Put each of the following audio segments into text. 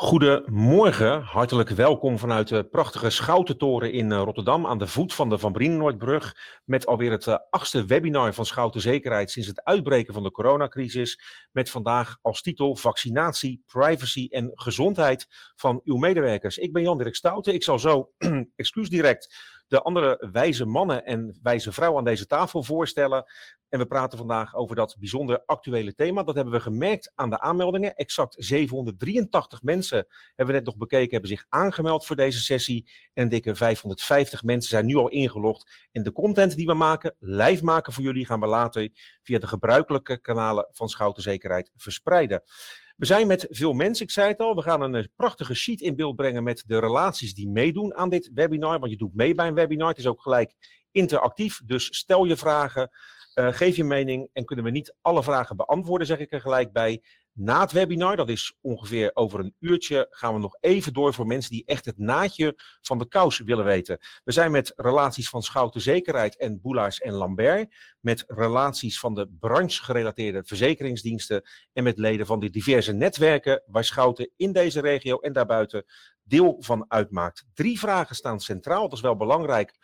Goedemorgen, hartelijk welkom vanuit de prachtige Schoutentoren in eh, Rotterdam aan de voet van de Van Brienenoordbrug. Met alweer het eh, achtste webinar van Schouten Zekerheid sinds het uitbreken van de coronacrisis. Met vandaag als titel vaccinatie, privacy en gezondheid van uw medewerkers. Ik ben Jan-Dirk Stouten, ik zal zo, excuus direct, de andere wijze mannen en wijze vrouwen aan deze tafel voorstellen. En we praten vandaag over dat bijzonder actuele thema. Dat hebben we gemerkt aan de aanmeldingen. Exact 783 mensen hebben we net nog bekeken, hebben zich aangemeld voor deze sessie. En een dikke 550 mensen zijn nu al ingelogd. En de content die we maken, live maken voor jullie, gaan we later via de gebruikelijke kanalen van Schouten Zekerheid verspreiden. We zijn met veel mensen, ik zei het al. We gaan een eh, prachtige sheet in beeld brengen met de relaties die meedoen aan dit webinar. Want je doet mee bij een webinar. Het is ook gelijk interactief. Dus stel je vragen, uh, geef je mening en kunnen we niet alle vragen beantwoorden, zeg ik er gelijk bij. Na het webinar, dat is ongeveer over een uurtje, gaan we nog even door voor mensen die echt het naadje van de kous willen weten. We zijn met relaties van Schouten Zekerheid en Boelaars en Lambert, met relaties van de branchegerelateerde verzekeringsdiensten en met leden van de diverse netwerken waar Schouten in deze regio en daarbuiten deel van uitmaakt. Drie vragen staan centraal, dat is wel belangrijk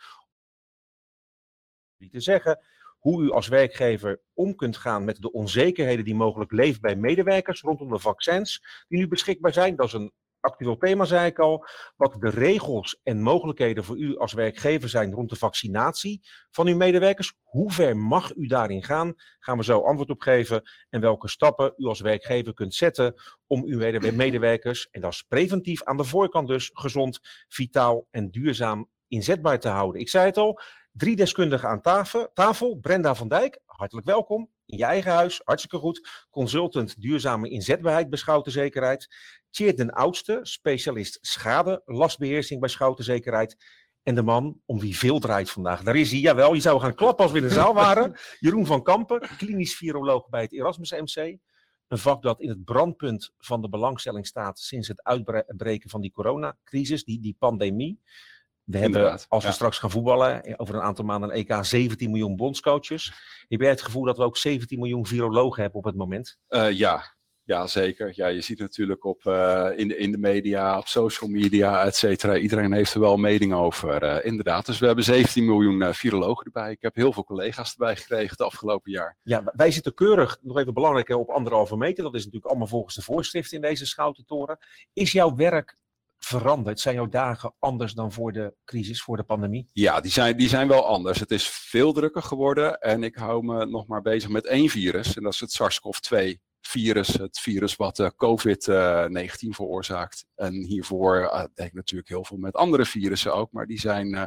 om te zeggen hoe u als werkgever om kunt gaan met de onzekerheden die mogelijk leven bij medewerkers rondom de vaccins die nu beschikbaar zijn. Dat is een actueel thema, zei ik al. Wat de regels en mogelijkheden voor u als werkgever zijn rond de vaccinatie van uw medewerkers. Hoe ver mag u daarin gaan? Gaan we zo antwoord op geven. En welke stappen u als werkgever kunt zetten om uw medewerkers, en dat is preventief aan de voorkant dus, gezond, vitaal en duurzaam inzetbaar te houden. Ik zei het al, Drie deskundigen aan tafel. tafel. Brenda van Dijk, hartelijk welkom. In je eigen huis, hartstikke goed. Consultant duurzame inzetbaarheid bij Schoutenzekerheid. Tjeerd den Oudste, specialist schade, lastbeheersing bij Schoutenzekerheid. En de man om wie veel draait vandaag. Daar is hij, jawel. Je zou gaan klappen als we in de zaal waren. Jeroen van Kampen, klinisch viroloog bij het Erasmus MC. Een vak dat in het brandpunt van de belangstelling staat sinds het uitbreken van die coronacrisis, die, die pandemie. We hebben, als we straks gaan voetballen, eh, over een aantal maanden een EK 17 miljoen bondscoaches. Heb jij het gevoel dat we ook 17 miljoen virologen hebben op het moment? Uh, ja. ja, zeker. Ja, je ziet natuurlijk op, uh, in, de, in de media, op social media, et cetera. Iedereen heeft er wel mening over, uh, inderdaad. Dus we hebben 17 miljoen virologen erbij. Ik heb heel veel collega's erbij gekregen het afgelopen jaar. Ja, wij zitten keurig, nog even belangrijk, op anderhalve meter. Dat is natuurlijk allemaal volgens de voorschriften in deze schoutentoren. Is jouw werk veranderd? Zijn jouw dagen anders dan voor de crisis, voor de pandemie? Ja, die zijn, die zijn wel anders. Het is veel drukker geworden en ik hou me nog maar bezig met één virus. En dat is het SARS-CoV-2 virus, het virus wat uh, COVID-19 veroorzaakt. En hiervoor uh, denk ik natuurlijk heel veel met andere virussen ook, maar die zijn uh,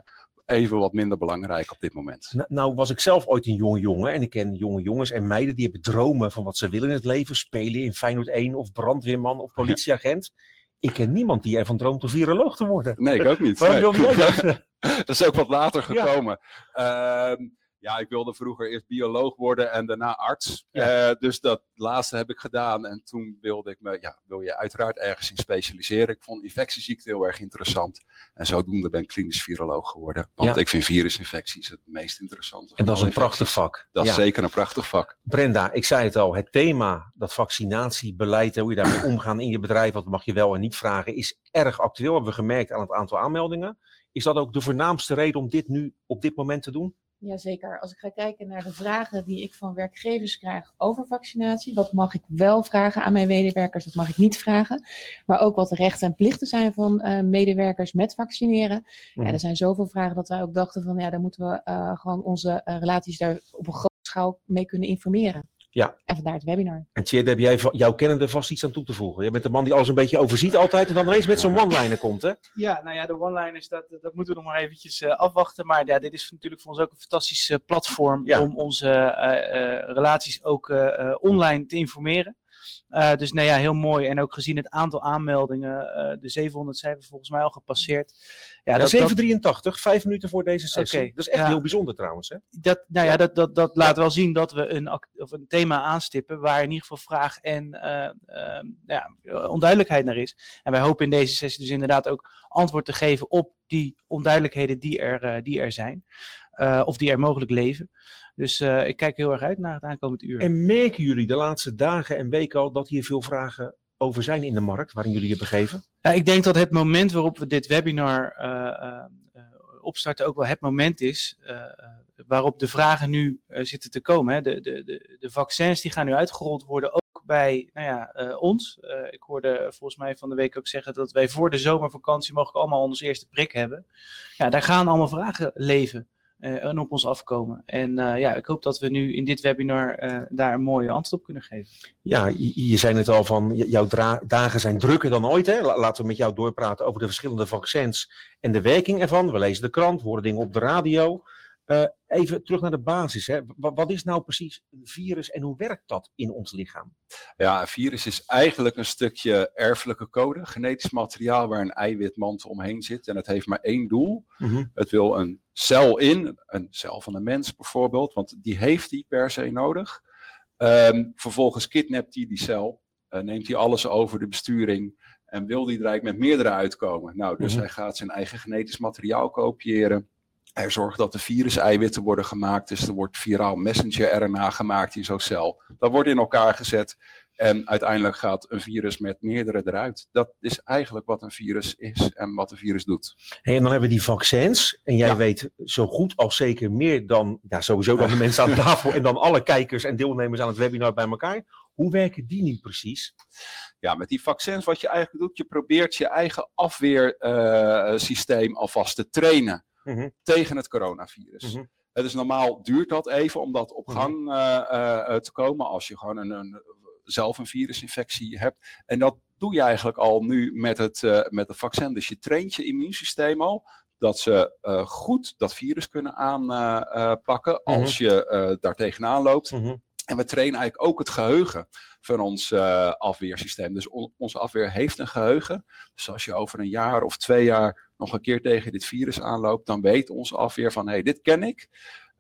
even wat minder belangrijk op dit moment. Nou, nou, was ik zelf ooit een jonge jongen en ik ken jonge jongens en meiden die hebben dromen van wat ze willen in het leven. Spelen in Feyenoord 1 of brandweerman of politieagent. Ja ik ken niemand die ervan droomt om viroloog te worden. Nee, ik ook niet. Waarom nee. jij dat? dat is ook wat later gekomen. Ja. Uh, ja, ik wilde vroeger eerst bioloog worden en daarna arts. Ja. Uh, dus dat laatste heb ik gedaan. En toen wilde ik me, ja, wil je uiteraard ergens in specialiseren. Ik vond infectieziekte heel erg interessant. En zodoende ben ik klinisch viroloog geworden. Want ja. ik vind virusinfecties het meest interessante. En dat is een prachtig vak. Dat is zeker een prachtig vak. Brenda, ik zei het al, het thema, dat vaccinatiebeleid, hoe je daarmee omgaan in je bedrijf, wat mag je wel en niet vragen, is erg actueel. Hebben we gemerkt aan het aantal aanmeldingen. Is dat ook de voornaamste reden om dit nu op dit moment te doen? Jazeker. Als ik ga kijken naar de vragen die ik van werkgevers krijg over vaccinatie, wat mag ik wel vragen aan mijn medewerkers, wat mag ik niet vragen. Maar ook wat de rechten en plichten zijn van uh, medewerkers met vaccineren. Mm. Ja, er zijn zoveel vragen dat wij ook dachten van ja, daar moeten we uh, gewoon onze uh, relaties daar op een grote schaal mee kunnen informeren. Ja. En vandaar het webinar. En Tjeerd, heb jij jouw kennende vast iets aan toe te voegen? Je bent de man die alles een beetje overziet altijd en dan ineens met zo'n one-liner komt, hè? Ja, nou ja, de one-liners, dat, dat moeten we nog maar eventjes uh, afwachten. Maar ja, dit is natuurlijk voor ons ook een fantastisch uh, platform ja. om onze uh, relaties ook online te informeren. Uh, dus nou ja, heel mooi. En ook gezien het aantal aanmeldingen, uh, de 700 zijn we volgens mij al gepasseerd. Ja, ja dat, 783, vijf minuten voor deze sessie. Okay, dat is echt ja, heel bijzonder trouwens. Hè? Dat, nou ja, dat, dat, dat laat wel zien dat we een, of een thema aanstippen waar in ieder geval vraag en uh, ja, onduidelijkheid naar is. En wij hopen in deze sessie dus inderdaad ook antwoord te geven op die onduidelijkheden die er, die er zijn. Of die er mogelijk leven. Dus uh, ik kijk heel erg uit naar het aankomend uur. En merken jullie de laatste dagen en weken al dat hier veel vragen over zijn in de markt waarin jullie je begeven? Ja, ik denk dat het moment waarop we dit webinar uh, uh, opstarten ook wel het moment is waarop de vragen nu zitten te komen. Hè. De, de, de, de, vaccins die gaan nu uitgerold worden, ook bij nou ja, ons. ik hoorde volgens mij van de week ook zeggen dat wij voor de zomervakantie mogelijk allemaal onze eerste prik hebben. Ja, daar gaan allemaal vragen leven. Uh, en op ons afkomen. En uh, ja, ik hoop dat we nu in dit webinar uh, daar een mooie antwoord op kunnen geven. Ja, je, zei het al van, jouw dagen zijn drukker dan ooit. Hè? Laten we met jou doorpraten over de verschillende vaccins en de werking ervan. We lezen de krant, horen dingen op de radio. Even terug naar de basis. Hè. Wat, wat, is nou precies een virus en hoe werkt dat in ons lichaam? Ja, een virus is eigenlijk een stukje erfelijke code, genetisch materiaal waar een eiwitmantel omheen zit. En het heeft maar één doel. Mm -hmm. Het wil een cel in, een cel van een mens bijvoorbeeld, want die heeft die per se nodig. Um, vervolgens kidnapt hij die cel, uh, neemt hij alles over de besturing en wil die er eigenlijk met meerdere uitkomen. Nou, dus mm -hmm. hij gaat zijn eigen genetisch materiaal kopiëren. Hij zorgt dat de virus-eiwitten worden gemaakt, dus er wordt viraal messenger-RNA gemaakt in zo'n cel. Dat wordt in elkaar gezet en uiteindelijk gaat een virus met meerdere eruit. Dat is eigenlijk wat een virus is en wat een virus doet. Hey, en dan hebben we die vaccins. En jij ja. weet zo goed als zeker meer dan ja, sowieso dan de mensen aan tafel en dan alle kijkers en deelnemers aan het webinar bij elkaar. Hoe werken die nu precies? Ja, met die vaccins wat je eigenlijk doet, je probeert je eigen afweersysteem uh, alvast te trainen mm -hmm. tegen het coronavirus. Mm -hmm. Het is normaal duurt dat even om dat op gang uh, uh, te komen als je gewoon een, een zelf een virusinfectie hebt. En dat doe je eigenlijk al nu met het, met het vaccin. Dus je traint je immuunsysteem al dat ze uh, goed dat virus kunnen aanpakken uh, als je daar tegenaan loopt. Mm -hmm. En we trainen eigenlijk ook het geheugen van ons afweersysteem. Dus on onze afweer heeft een geheugen. Dus als je over een jaar of twee jaar nog een keer tegen dit virus aanloopt, dan weet onze afweer van hé, hey, dit ken ik.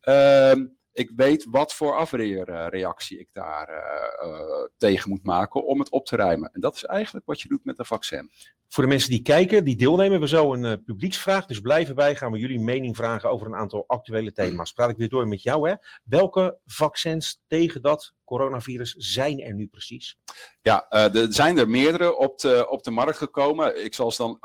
Uh, ik weet wat voor afweerreactie ik daar uh, uh, tegen moet maken om het op te ruimen. En dat is eigenlijk wat je doet met een vaccin. Voor de mensen die kijken, die deelnemen, we zo een uh, publieksvraag. Dus blijf erbij, gaan we jullie mening vragen over een aantal actuele thema's. Praat ik weer door met jou. Hè? Welke vaccins tegen dat coronavirus zijn er nu precies? Ja, er zijn er meerdere op de, op de markt gekomen. Ik zal ze dan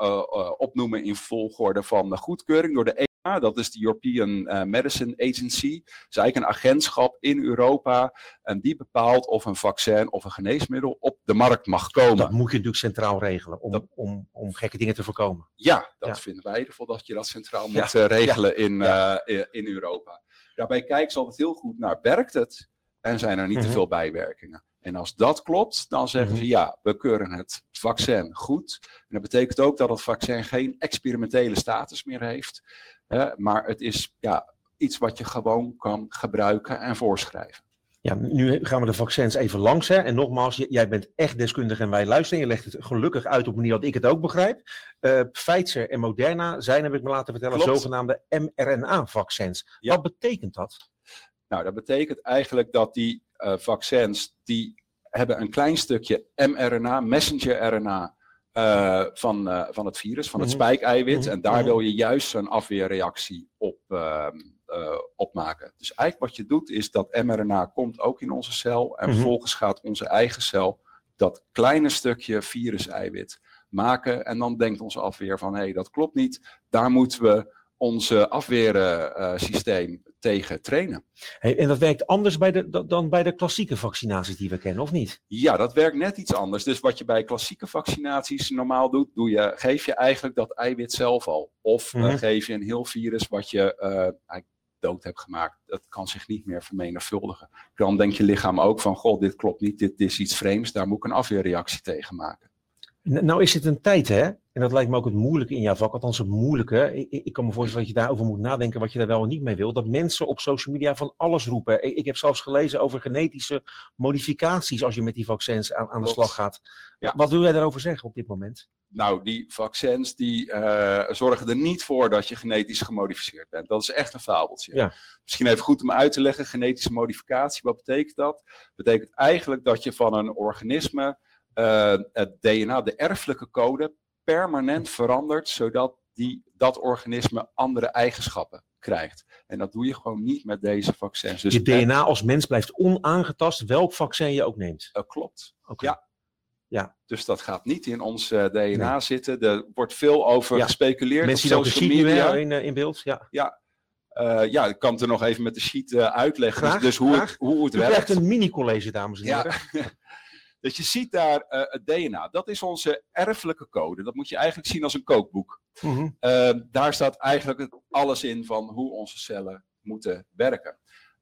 opnoemen in volgorde van de goedkeuring door de dat is de European uh, Medicine Agency. Dat is eigenlijk een agentschap in Europa. En die bepaalt of een vaccin of een geneesmiddel op de markt mag komen. Dat moet je natuurlijk centraal regelen om, dat, om, om gekke dingen te voorkomen. Ja, dat ja. vinden wij ervoor dat je dat centraal moet uh, regelen in, uh, in Europa. Daarbij kijken ze altijd heel goed naar werkt het en zijn er niet mm -hmm. te veel bijwerkingen. En als dat klopt, dan zeggen ze ja, we keuren het vaccin goed. En dat betekent ook dat het vaccin geen experimentele status meer heeft. Hè, maar het is ja, iets wat je gewoon kan gebruiken en voorschrijven. Ja, nu gaan we de vaccins even langs. Hè. En nogmaals, jij bent echt deskundig en wij luisteren. Je legt het gelukkig uit op een manier dat ik het ook begrijp. Uh, Pfizer en Moderna zijn, heb ik me laten vertellen, Klopt. zogenaamde mRNA-vaccins. Ja. Wat betekent dat? Nou, dat betekent eigenlijk dat die uh, vaccins, die hebben een klein stukje mRNA, messenger-RNA, uh, van, uh, van het virus, van het mm -hmm. spijkeiwit. Mm -hmm. En daar wil je juist een afweerreactie op, uh, op maken. Dus eigenlijk wat je doet is dat mRNA komt ook in onze cel. En -hmm. vervolgens gaat onze eigen cel dat kleine stukje viruseiwit maken. En dan denkt onze afweer van hé, hey, dat klopt niet. Daar moeten we onze afweersysteem tegen trainen. Hey, en dat werkt anders bij de, dan bij de klassieke vaccinaties die we kennen, of niet? Ja, dat werkt net iets anders. Dus wat je bij klassieke vaccinaties normaal doet, doe je, geef je eigenlijk dat eiwit zelf al. Of mm -hmm. uh, geef je een heel virus wat je uh, eigenlijk dood hebt gemaakt. Dat kan zich niet meer vermenigvuldigen. Dan denkt je lichaam ook van, god, dit klopt niet, dit, dit is iets vreemds, daar moet ik een afweerreactie tegen maken. Nou is het een tijd, hè? En dat lijkt me ook het moeilijke in jouw vak, althans het moeilijke. Ik, ik kan me voorstellen dat je daarover moet nadenken wat je daar wel en niet mee wil. Dat mensen op social media van alles roepen. Ik, ik heb zelfs gelezen over genetische modificaties als je met die vaccins aan, aan de slag gaat. Ja. Wat wil jij daarover zeggen op dit moment? Nou, die vaccins die uh, zorgen er niet voor dat je genetisch gemodificeerd bent. Dat is echt een fabeltje. Ja. Misschien even goed om uit te leggen, genetische modificatie, wat betekent dat? Dat betekent eigenlijk dat je van een organisme uh, het DNA, de erfelijke code, permanent verandert, zodat die, dat organisme andere eigenschappen krijgt. En dat doe je gewoon niet met deze vaccins. Dus je DNA als mens blijft onaangetast, welk vaccin je ook neemt. Uh, klopt. Okay. Ja. Ja. Dus dat gaat niet in ons eh, DNA zitten. Er wordt veel over Ja. gespeculeerd Mensen zien ook de sheet nu media. in, eh, in beeld. Ja. Eh, ja, ik kan het er nog even met de sheet eh, uitleggen. Graag, dus dus hoe, het, hoe het U werkt. krijgt een mini-college, dames en Ja. Dus je ziet daar eh, het DNA. Dat is onze erfelijke code. Dat moet je eigenlijk zien als een kookboek. Mhm. Eh, daar staat eigenlijk alles in van hoe onze cellen moeten werken.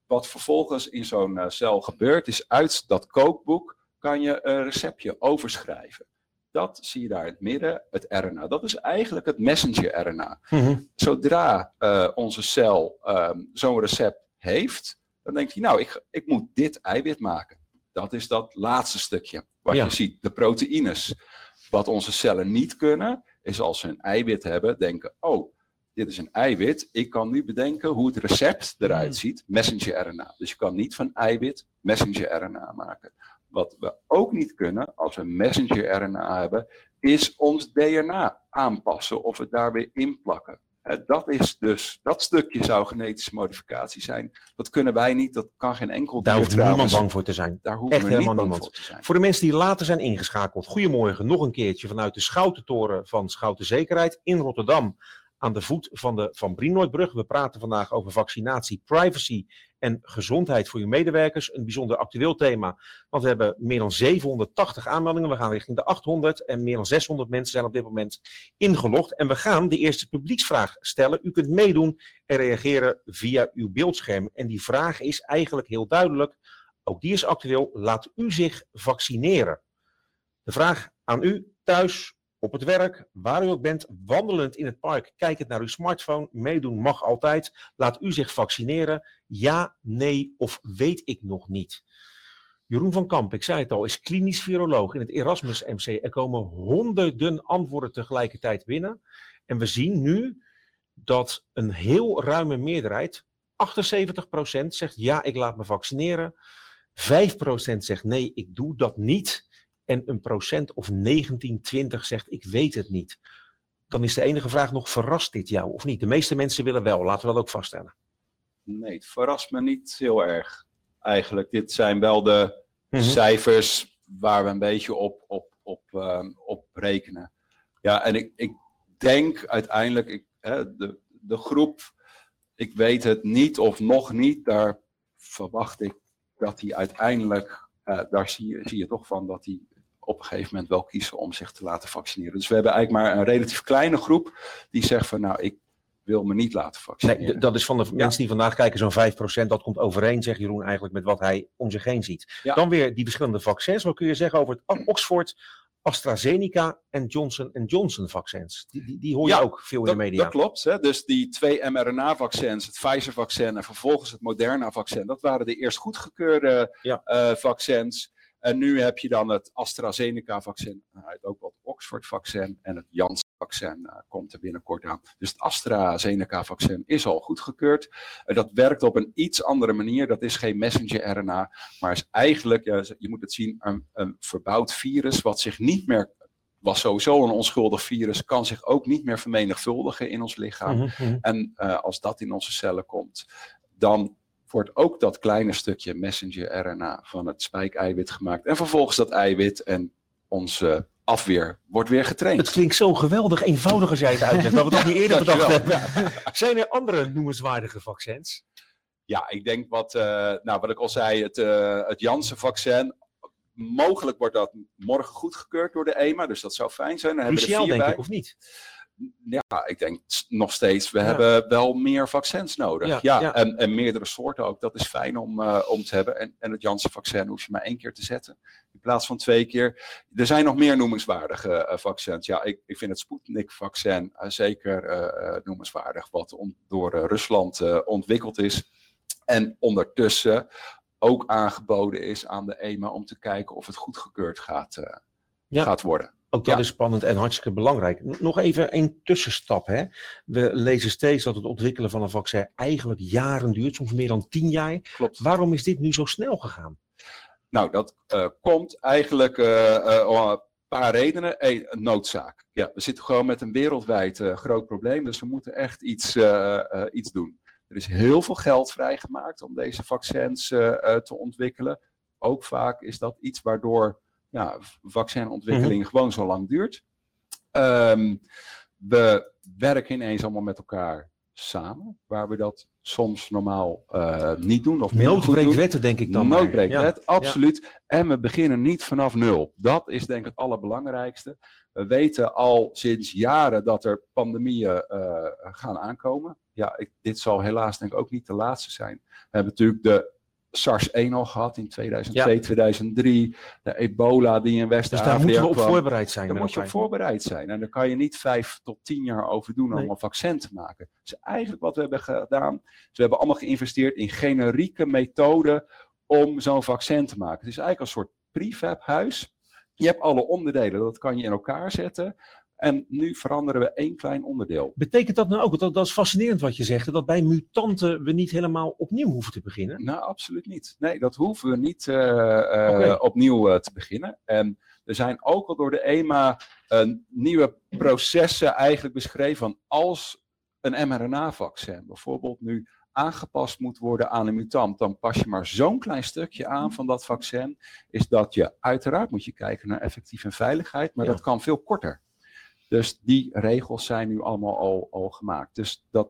Wat vervolgens in zo'n eh, cel gebeurt, is uit dat kookboek kan je een receptje overschrijven. Dat zie je daar in het midden, het RNA. Dat is eigenlijk het messenger-RNA. Mhm. Zodra eh, onze cel ehm, zo'n recept heeft, dan denkt hij, nou, ik, ik moet dit eiwit maken. Dat is dat laatste stukje wat Ja. je ziet, de proteïnes. Wat onze cellen niet kunnen, is als ze een eiwit hebben, denken, oh, dit is een eiwit. Ik kan nu bedenken hoe het recept eruit Hmm. ziet, messenger-RNA. Dus je kan niet van eiwit messenger-RNA maken. Wat we ook niet kunnen, als we messenger-RNA hebben, is ons DNA aanpassen of het daar weer inplakken. Eh, Dat is dus, dat stukje zou genetische modificatie zijn. Dat kunnen wij niet, dat kan geen enkel Daar hoeft niemand bang voor te zijn. Daar hoeven Echt helemaal niemand. voor te zijn. Voor de mensen die later zijn ingeschakeld, goedemorgen nog een keertje vanuit de Schoutentoren van Schouten Zekerheid in Rotterdam. Aan de voet van de Van Brienoordbrug. We praten vandaag over vaccinatie, privacy en gezondheid voor uw medewerkers. Een bijzonder actueel thema, want we hebben meer dan 780 aanmeldingen. We gaan richting de 800 en meer dan 600 mensen zijn op dit moment ingelogd. En we gaan de eerste publieksvraag stellen. U kunt meedoen en reageren via uw beeldscherm. En die vraag is eigenlijk heel duidelijk. Ook die is actueel. Laat u zich vaccineren? De vraag aan u thuis, op het werk, waar u ook bent, wandelend in het park, kijkend naar uw smartphone. Meedoen mag altijd. Laat u zich vaccineren? Ja, nee of weet ik nog niet. Jeroen van Kamp, ik zei het al, is klinisch viroloog in het Erasmus MC. Er komen honderden antwoorden tegelijkertijd binnen. En we zien nu dat een heel ruime meerderheid, 78% zegt ja, ik laat me vaccineren. 5% zegt nee, ik doe dat niet. En een procent of 19, 20 zegt ik weet het niet. Dan is de enige vraag nog, verrast dit jou of niet? De meeste mensen willen wel, laten we dat ook vaststellen. Nee, het verrast me niet heel erg. Eigenlijk, dit zijn wel de Mhm. cijfers waar we een beetje op, op, op, ehm, op rekenen. Ja, en ik, ik denk uiteindelijk, ik, hè, de, de groep, ik weet het niet of nog niet, daar verwacht ik dat die uiteindelijk, eh, daar zie je, zie je toch van dat die op een gegeven moment wel kiezen om zich te laten vaccineren. Dus we hebben eigenlijk maar een relatief kleine groep die zegt van nou, ik wil me niet laten vaccineren. Nee, dat is van de mensen die vandaag kijken zo'n 5%. Dat komt overeen, zegt Jeroen, eigenlijk met wat hij om zich heen ziet. Ja. Dan weer die verschillende vaccins. Wat kun je zeggen over het Oxford, AstraZeneca en Johnson Johnson vaccins? Die, die, die hoor je Ja, ook veel in de media. dat klopt. Hè? Dus die twee mRNA-vaccins, het Pfizer-vaccin en vervolgens het Moderna-vaccin, dat waren de eerst goedgekeurde eh, vaccins. En nu heb je dan het AstraZeneca-vaccin, het ook wel het Oxford-vaccin en het Janssen-vaccin eh, komt er binnenkort aan. Dus het AstraZeneca-vaccin is al goedgekeurd. Eh, dat werkt op een iets andere manier. Dat is geen messenger-RNA, maar is eigenlijk, je moet het zien, een, een verbouwd virus wat zich niet meer was sowieso een onschuldig virus, kan zich ook niet meer vermenigvuldigen in ons lichaam. Mhm, mhm. En eh, als dat in onze cellen komt, dan wordt ook dat kleine stukje messenger-RNA van het spijkeiwit gemaakt. En vervolgens dat eiwit en onze afweer wordt weer getraind. Het klinkt zo geweldig eenvoudig als jij het uitlegt. Dat we dat niet eerder bedacht hebben. Zijn er andere noemenswaardige vaccins? Ja, ik denk wat, eh, nou, wat ik al zei, het, eh, het Janssen-vaccin. Mogelijk wordt dat morgen goedgekeurd door de EMA, dus dat zou fijn zijn. Dan hebben we er vier denk bij. ik, of niet? Ja, ik denk nog steeds, we Ja. hebben wel meer vaccins nodig. Ja, Ja, ja. En, en meerdere soorten ook. Dat is fijn om, eh, om te hebben. En, en het Janssen-vaccin hoef je maar één keer te zetten. In plaats van twee keer. Er zijn nog meer noemenswaardige eh, vaccins. Ja, ik, ik vind het Sputnik-vaccin eh, zeker noemenswaardig. Wat on- door Rusland ontwikkeld is. En ondertussen ook aangeboden is aan de EMA om te kijken of het goedgekeurd gaat, gaat worden. Ook dat Ja. is spannend en hartstikke belangrijk. Nog even een tussenstap. Hè? We lezen steeds dat het ontwikkelen van een vaccin eigenlijk jaren duurt, soms meer dan tien jaar. Klopt. Waarom is dit nu zo snel gegaan? Nou, dat eh, komt eigenlijk om een paar redenen. Eén, een noodzaak. Ja, we zitten gewoon met een wereldwijd groot probleem, dus we moeten echt iets, iets doen. Er is heel veel geld vrijgemaakt om deze vaccins te ontwikkelen. Ook vaak is dat iets waardoor ja, vaccinontwikkeling gewoon zo lang duurt. Ehm, we werken ineens allemaal met elkaar samen, waar we dat soms normaal eh, niet doen. Of minder Nood goed breekt doen. wetten, denk ik dan. maar. Nood breekt Ja. wet, absoluut. En we beginnen niet vanaf nul. Dat is denk ik het allerbelangrijkste. We weten al sinds jaren dat er pandemieën eh, gaan aankomen. Ja, ik, dit zal helaas denk ik ook niet de laatste zijn. We hebben natuurlijk de SARS-1 al gehad in 2002, 2003. De ebola die in Dus West-Afrika daar moeten we op kwam. voorbereid zijn. Daar moet je op voorbereid zijn. En daar kan je niet vijf tot tien jaar over doen om Nee. een vaccin te maken. Dus eigenlijk wat we hebben gedaan, is we hebben allemaal geïnvesteerd in generieke methoden om zo'n vaccin te maken. Het is eigenlijk een soort prefab huis. Je hebt alle onderdelen, dat kan je in elkaar zetten. En nu veranderen we één klein onderdeel. Betekent dat nou ook, dat, dat is fascinerend wat je zegt, dat bij mutanten we niet helemaal opnieuw hoeven te beginnen? Nou, absoluut niet. Nee, dat hoeven we niet eh, eh, opnieuw eh, te beginnen. En er zijn ook al door de EMA nieuwe processen eigenlijk beschreven van als een mRNA-vaccin bijvoorbeeld nu aangepast moet worden aan een mutant, dan pas je maar zo'n klein stukje aan van dat vaccin, is dat je uiteraard moet je kijken naar effectief en veiligheid, maar Ja. dat kan veel korter. Dus die regels zijn nu allemaal al, al gemaakt. Dus dat,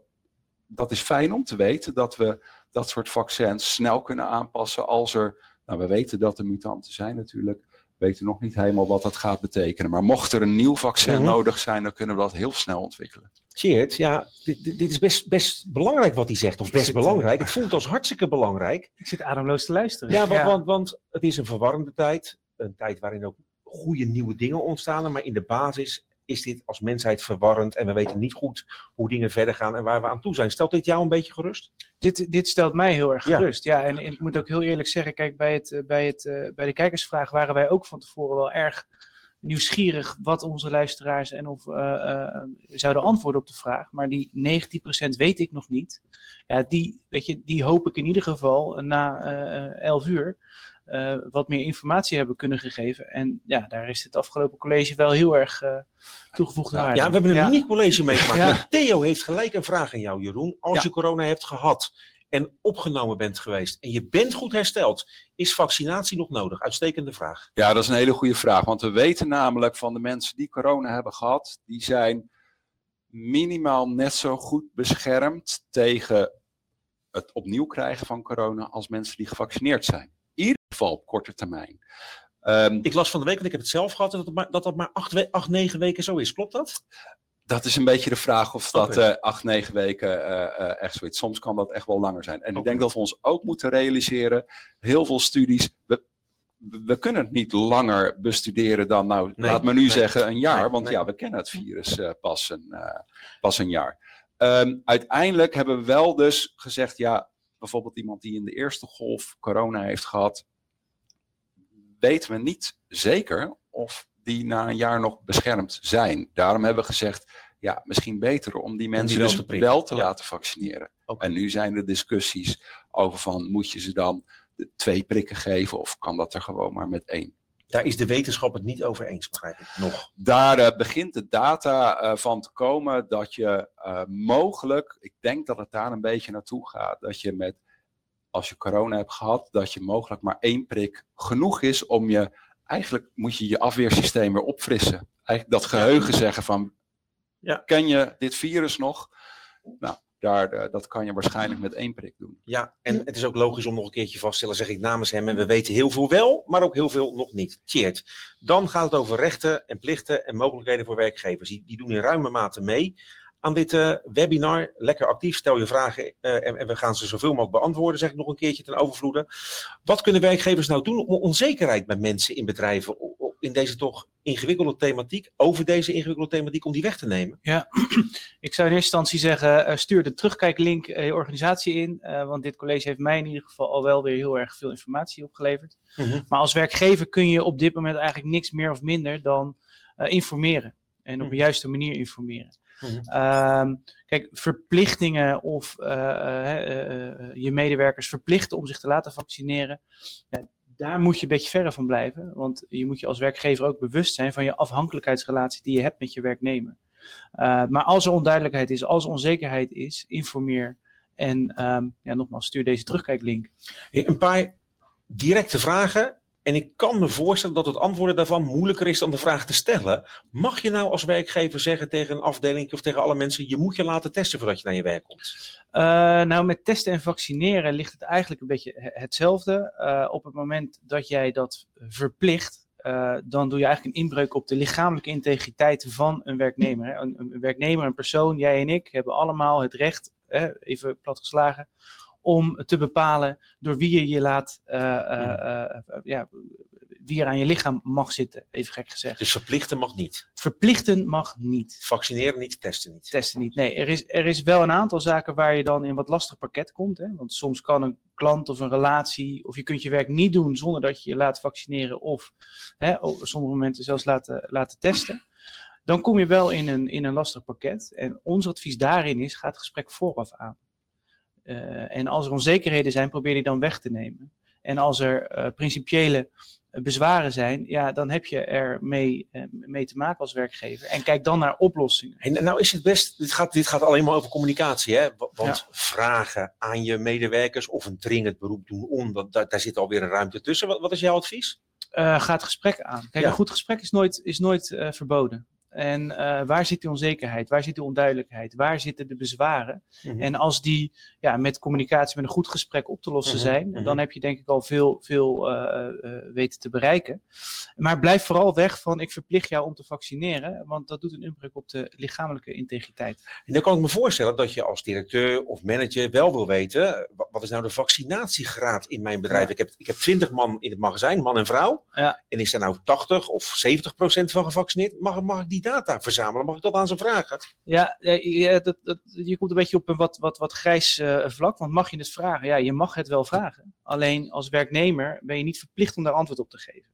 dat is fijn om te weten dat we dat soort vaccins snel kunnen aanpassen als er, nou we weten dat er mutanten zijn natuurlijk, we weten nog niet helemaal wat dat gaat betekenen. Maar mocht er een nieuw vaccin Mhm. nodig zijn, dan kunnen we dat heel snel ontwikkelen. Cheert, ja, dit, dit is best, best belangrijk wat hij zegt, of best zit, belangrijk. Het voelt als hartstikke belangrijk. Ik zit ademloos te luisteren. Ja, want, Want, want het is een verwarrende tijd. Een tijd waarin ook goede nieuwe dingen ontstaan. Maar in de basis is dit als mensheid verwarrend. En we weten niet goed hoe dingen verder gaan en waar we aan toe zijn. Stelt dit jou een beetje gerust? dit, dit stelt mij heel erg gerust. Ja, en, en ik moet ook heel eerlijk zeggen, kijk, bij, het, eh, bij, het, eh, bij de kijkersvraag waren wij ook van tevoren wel erg nieuwsgierig wat onze luisteraars en of eh, zouden antwoorden op de vraag. Maar die 19% weet ik nog niet. Ja, die, weet je, die hoop ik in ieder geval na eh 11 uur eh, wat meer informatie hebben kunnen gegeven. En ja, daar is het afgelopen college wel heel erg eh toegevoegde Ja, waarde. Ja, we hebben een Ja. uniek college meegemaakt. Ja. Maar Theo heeft gelijk een vraag aan jou, Jeroen. Als Ja. je corona hebt gehad en opgenomen bent geweest en je bent goed hersteld, is vaccinatie nog nodig? Uitstekende vraag. Ja, dat is een hele goede vraag. Want we weten namelijk van de mensen die corona hebben gehad, die zijn minimaal net zo goed beschermd tegen het opnieuw krijgen van corona als mensen die gevaccineerd zijn. Ieder geval op korte termijn. Ehm, Ik las van de week, want ik heb het zelf gehad, dat het maar, dat, dat maar acht, we- acht, negen weken zo is. Klopt dat? dat is een beetje de vraag of dat Oké. eh, acht, negen weken eh, eh, echt zo is. Soms kan dat echt wel langer zijn. En ik denk dat we ons ook moeten realiseren, heel veel studies, we, we kunnen het niet langer bestuderen dan, nou, Nee, laat me nu nee. zeggen, een jaar. Nee, want ja, we kennen het virus pas, een, pas een jaar. Ehm, uiteindelijk hebben we wel dus gezegd, ja, bijvoorbeeld iemand die in de eerste golf corona heeft gehad, weten we niet zeker of die na een jaar nog beschermd zijn. Daarom hebben we gezegd, ja, misschien beter om die mensen wel dus te wel te Ja. laten vaccineren. En nu zijn er discussies over van, moet je ze dan twee prikken geven of kan dat er gewoon maar met één? Daar is de wetenschap het niet over eens, begrijp ik. Nog. Daar eh, begint de data eh, van te komen dat je eh, mogelijk, ik denk dat het daar een beetje naartoe gaat, dat je met, als je corona hebt gehad, dat je mogelijk maar één prik genoeg is om je, eigenlijk moet je je afweersysteem weer opfrissen. Eigenlijk dat geheugen zeggen van, Ja. ken je dit virus nog? Nou, daar, eh, dat kan je waarschijnlijk met één prik doen. Ja, en het is ook logisch om nog een keertje vast te stellen, zeg ik namens hem. En we weten heel veel wel, maar ook heel veel nog niet. Tjeerd. Dan gaat het over rechten en plichten en mogelijkheden voor werkgevers. Die, die doen in ruime mate mee aan dit eh, webinar. Lekker actief, stel je vragen eh, en, en we gaan ze zoveel mogelijk beantwoorden, zeg ik nog een keertje ten overvloede. Wat kunnen werkgevers nou doen om onzekerheid bij mensen in bedrijven in deze toch ingewikkelde thematiek, over deze ingewikkelde thematiek, om die weg te nemen? Ik zou in eerste instantie zeggen, eh, stuur de terugkijklink eh, je organisatie in. eh, want dit college heeft mij in ieder geval al wel weer heel erg veel informatie opgeleverd. Maar als werkgever kun je op dit moment eigenlijk niks meer of minder dan informeren. En op Mhm. een juiste manier informeren. Mhm. Ehm, kijk, verplichtingen of je medewerkers verplichten om zich te laten vaccineren. Daar moet je een beetje verre van blijven. Want je moet je als werkgever ook bewust zijn van je afhankelijkheidsrelatie die je hebt met je werknemer. Uh, maar als er onduidelijkheid is, als er onzekerheid is, informeer. En um, ja, nogmaals, stuur deze terugkijklink. Een paar directe vragen. En ik kan me voorstellen dat het antwoorden daarvan moeilijker is dan de vraag te stellen. Mag je nou als werkgever zeggen tegen een afdeling of tegen alle mensen, je moet je laten testen voordat je naar je werk komt? Uh, nou, met testen en vaccineren ligt het eigenlijk een beetje hetzelfde. Uh, op het moment dat jij dat verplicht, uh, dan doe je eigenlijk een inbreuk op de lichamelijke integriteit van een werknemer. Een, een, werknemer, een persoon, jij en ik, hebben allemaal het recht, even platgeslagen, om te bepalen door wie je je laat, uh, uh, ja, wie er aan je lichaam mag zitten, even gek gezegd. Dus verplichten mag niet? Verplichten mag niet. Vaccineren niet, testen niet? Testen niet, nee. Er is, er is wel een aantal zaken waar je dan in wat lastig pakket komt. Hè? Want soms kan een klant of een relatie, of je kunt je werk niet doen zonder dat je je laat vaccineren of hè, op sommige momenten zelfs laten, laten testen dan kom je wel in een, in een lastig pakket. En ons advies daarin is, ga het gesprek vooraf aan. Uh, en als er onzekerheden zijn, probeer die dan weg te nemen. En als er uh, principiële bezwaren zijn, ja, dan heb je er mee, uh, mee te maken als werkgever. En kijk dan naar oplossingen. En nou is het best, dit gaat, dit gaat alleen maar over communicatie, hè? Want ja. vragen aan je medewerkers of een dringend beroep doen om, dat, daar, daar zit alweer een ruimte tussen. Wat, wat is jouw advies? ga het gesprek aan. Kijk, ja. een goed gesprek is nooit, is nooit verboden. En uh, waar zit die onzekerheid? Waar zit die onduidelijkheid? Waar zitten de bezwaren? Mm -hmm. En als die ja, met communicatie, met een goed gesprek op te lossen mm -hmm. zijn, mm -hmm. dan heb je denk ik al veel, veel uh, uh, weten te bereiken. Maar blijf vooral weg van ik verplicht jou om te vaccineren, want dat doet een inbreuk op de lichamelijke integriteit. En dan kan ik me voorstellen dat je als directeur of manager wel wil weten, wat is nou de vaccinatiegraad in mijn bedrijf? Ja. Ik, heb, ik heb 20 man in het magazijn, man en vrouw. Ja. En is er nou 80 of 70 procent van gevaccineerd? Mag, mag ik die data verzamelen? Mag ik dat aan ze vragen? Ja, ja dat, dat, je komt een beetje op een wat, wat, wat grijs uh, vlak. Want mag je het vragen? Ja, je mag het wel vragen. Alleen als werknemer ben je niet verplicht om daar antwoord op te geven.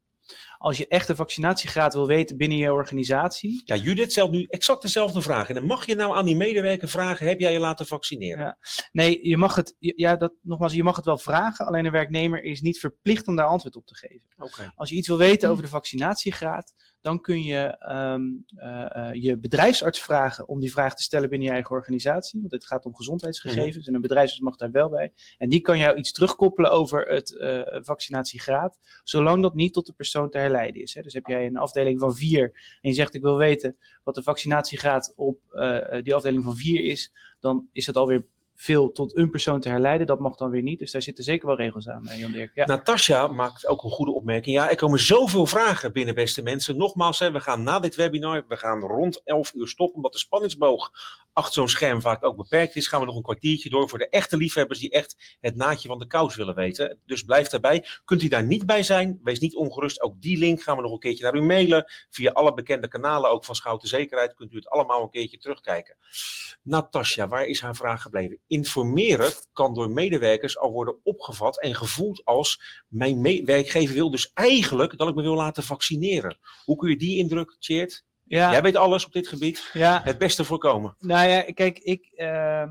Als je echt de vaccinatiegraad wil weten binnen je organisatie. Ja, Judith stelt nu exact dezelfde vraag. En dan mag je nou aan die medewerker vragen: heb jij je laten vaccineren? Ja. Nee, je mag het, ja, dat, nogmaals, je mag het wel vragen. Alleen een werknemer is niet verplicht om daar antwoord op te geven. Okay. Als je iets wil weten over de vaccinatiegraad, dan kun je um, uh, uh, je bedrijfsarts vragen om die vraag te stellen binnen je eigen organisatie. Want het gaat om gezondheidsgegevens mm -hmm. en een bedrijfsarts mag daar wel bij. En die kan jou iets terugkoppelen over het uh, vaccinatiegraad, zolang dat niet tot de persoon te herleiden is. Hè. Dus heb jij een afdeling van vier en je zegt ik wil weten wat de vaccinatiegraad op die afdeling van vier is, dan is dat alweer veel tot een persoon te herleiden. Dat mag dan weer niet. Dus daar zitten zeker wel regels aan, Jan Dirk. Ja. Natasja maakt ook een goede opmerking. Ja, er komen zoveel vragen binnen, beste mensen. Nogmaals, we gaan na dit webinar, we gaan rond 11 uur stoppen, omdat de spanningsboog achter zo'n scherm vaak ook beperkt is. Gaan we nog een kwartiertje door voor de echte liefhebbers die echt het naadje van de kous willen weten. Dus blijf daarbij. Kunt u daar niet bij zijn? Wees niet ongerust. Ook die link gaan we nog een keertje naar u mailen. Via alle bekende kanalen, ook van Schouten Zekerheid, kunt u het allemaal een keertje terugkijken. Natasja, waar is haar vraag gebleven? Informeren kan door medewerkers al worden opgevat en gevoeld als mijn werkgever wil dus eigenlijk dat ik me wil laten vaccineren. Hoe kun je die indruk, Tjeerd? Ja. Jij weet alles op dit gebied. Ja. Het beste voorkomen. Nou ja, kijk, ik, uh,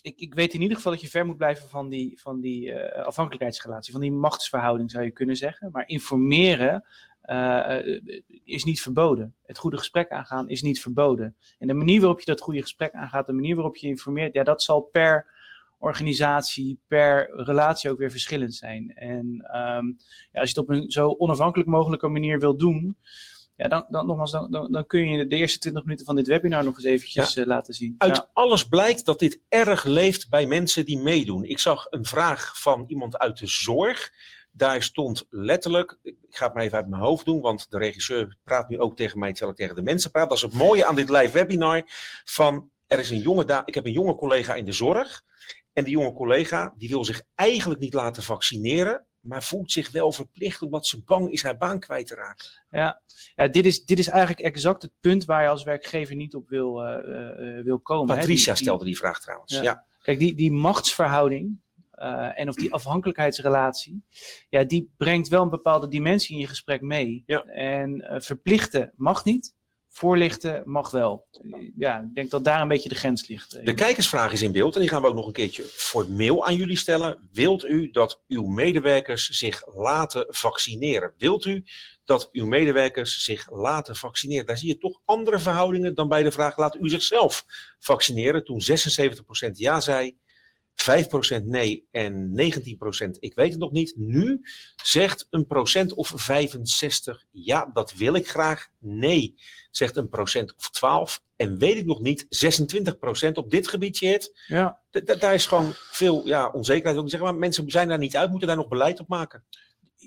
ik, ik weet in ieder geval dat je ver moet blijven van die, van die uh, afhankelijkheidsrelatie, van die machtsverhouding zou je kunnen zeggen. Maar informeren uh, is niet verboden. Het goede gesprek aangaan is niet verboden. En de manier waarop je dat goede gesprek aangaat, de manier waarop je informeert, ja, dat zal per organisatie, per relatie ook weer verschillend zijn. En um, ja, als je het op een zo onafhankelijk mogelijke manier wil doen, ja, dan, dan, nogmaals, dan, dan, dan, kun je de eerste 20 minuten van dit webinar nog eens eventjes ja. uh, laten zien. Uit ja. alles blijkt dat dit erg leeft bij mensen die meedoen. Ik zag een vraag van iemand uit de zorg. Daar stond letterlijk, ik ga het maar even uit mijn hoofd doen, want de regisseur praat nu ook tegen mij terwijl ik tegen de mensen praat. Dat is het mooie aan dit live webinar. Van, er is een jonge ik heb een jonge collega in de zorg. En die jonge collega die wil zich eigenlijk niet laten vaccineren, maar voelt zich wel verplicht omdat ze bang is haar baan kwijt te raken. Ja, ja dit, is, dit is eigenlijk exact het punt waar je als werkgever niet op wil, uh, uh, wil komen. Patricia hè? Die, stelde die vraag trouwens. Ja. ja. Kijk, die, die machtsverhouding uh, en of die afhankelijkheidsrelatie, ja, die brengt wel een bepaalde dimensie in je gesprek mee. Ja. En verplichten mag niet. Voorlichten mag wel. Ja, ik denk dat daar een beetje de grens ligt. De kijkersvraag is in beeld en die gaan we ook nog een keertje formeel aan jullie stellen. Wilt u dat uw medewerkers zich laten vaccineren? Wilt u dat uw medewerkers zich laten vaccineren? Daar zie je toch andere verhoudingen dan bij de vraag: laat u zichzelf vaccineren? Toen 76% ja zei 5% nee en 19% ik weet het nog niet. Nu zegt een procent of 65 ja, dat wil ik graag. Nee, zegt een procent of 12 en weet ik nog niet 26% op dit gebiedje het. Ja. Daar is gewoon veel ja, onzekerheid. Ook zeggen, maar mensen zijn daar niet uit, moeten daar nog beleid op maken.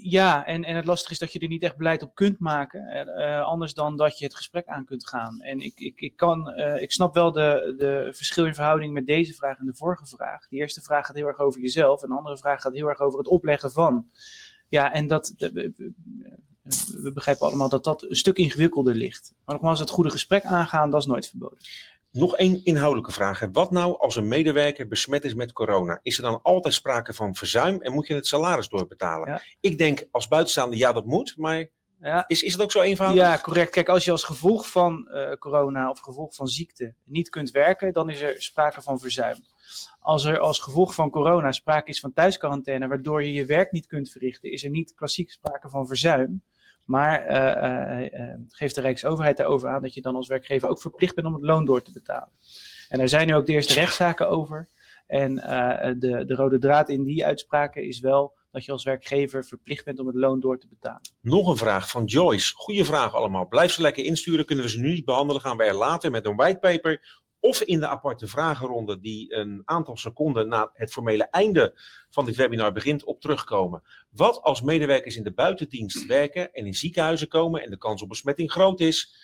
Ja, en, en het lastige is dat je er niet echt beleid op kunt maken. eh, anders dan dat je het gesprek aan kunt gaan. En ik, ik, ik, kan, eh, ik snap wel de, de verschil in verhouding met deze vraag en de vorige vraag. De eerste vraag gaat heel erg over jezelf. En de andere vraag gaat heel erg over het opleggen van. Ja, en dat, we begrijpen allemaal dat dat een stuk ingewikkelder ligt. Maar nogmaals, het goede gesprek aangaan, dat is nooit verboden. Nog één inhoudelijke vraag. hè. Wat nou als een medewerker besmet is met corona? Is er dan altijd sprake van verzuim en moet je het salaris doorbetalen? Ja. Ik denk als buitenstaander, ja dat moet, maar Ja, is, is het ook zo eenvoudig? Ja, correct. Kijk, als je als gevolg van eh, corona of gevolg van ziekte niet kunt werken, dan is er sprake van verzuim. Als er als gevolg van corona sprake is van thuisquarantaine, waardoor je je werk niet kunt verrichten, is er niet klassiek sprake van verzuim. Maar eh, geeft de Rijksoverheid daarover aan dat je dan als werkgever ook verplicht bent om het loon door te betalen. En er zijn nu ook de eerste rechtszaken over. En de, de rode draad in die uitspraken is wel dat je als werkgever verplicht bent om het loon door te betalen. Nog een vraag van Joyce. Goeie vraag allemaal. Blijf ze lekker insturen. Kunnen we ze nu niet behandelen? Gaan we er later met een whitepaper of in de aparte vragenronde die een aantal seconden na het formele einde van dit webinar begint op terugkomen. Wat als medewerkers in de buitendienst werken en in ziekenhuizen komen en de kans op besmetting groot is?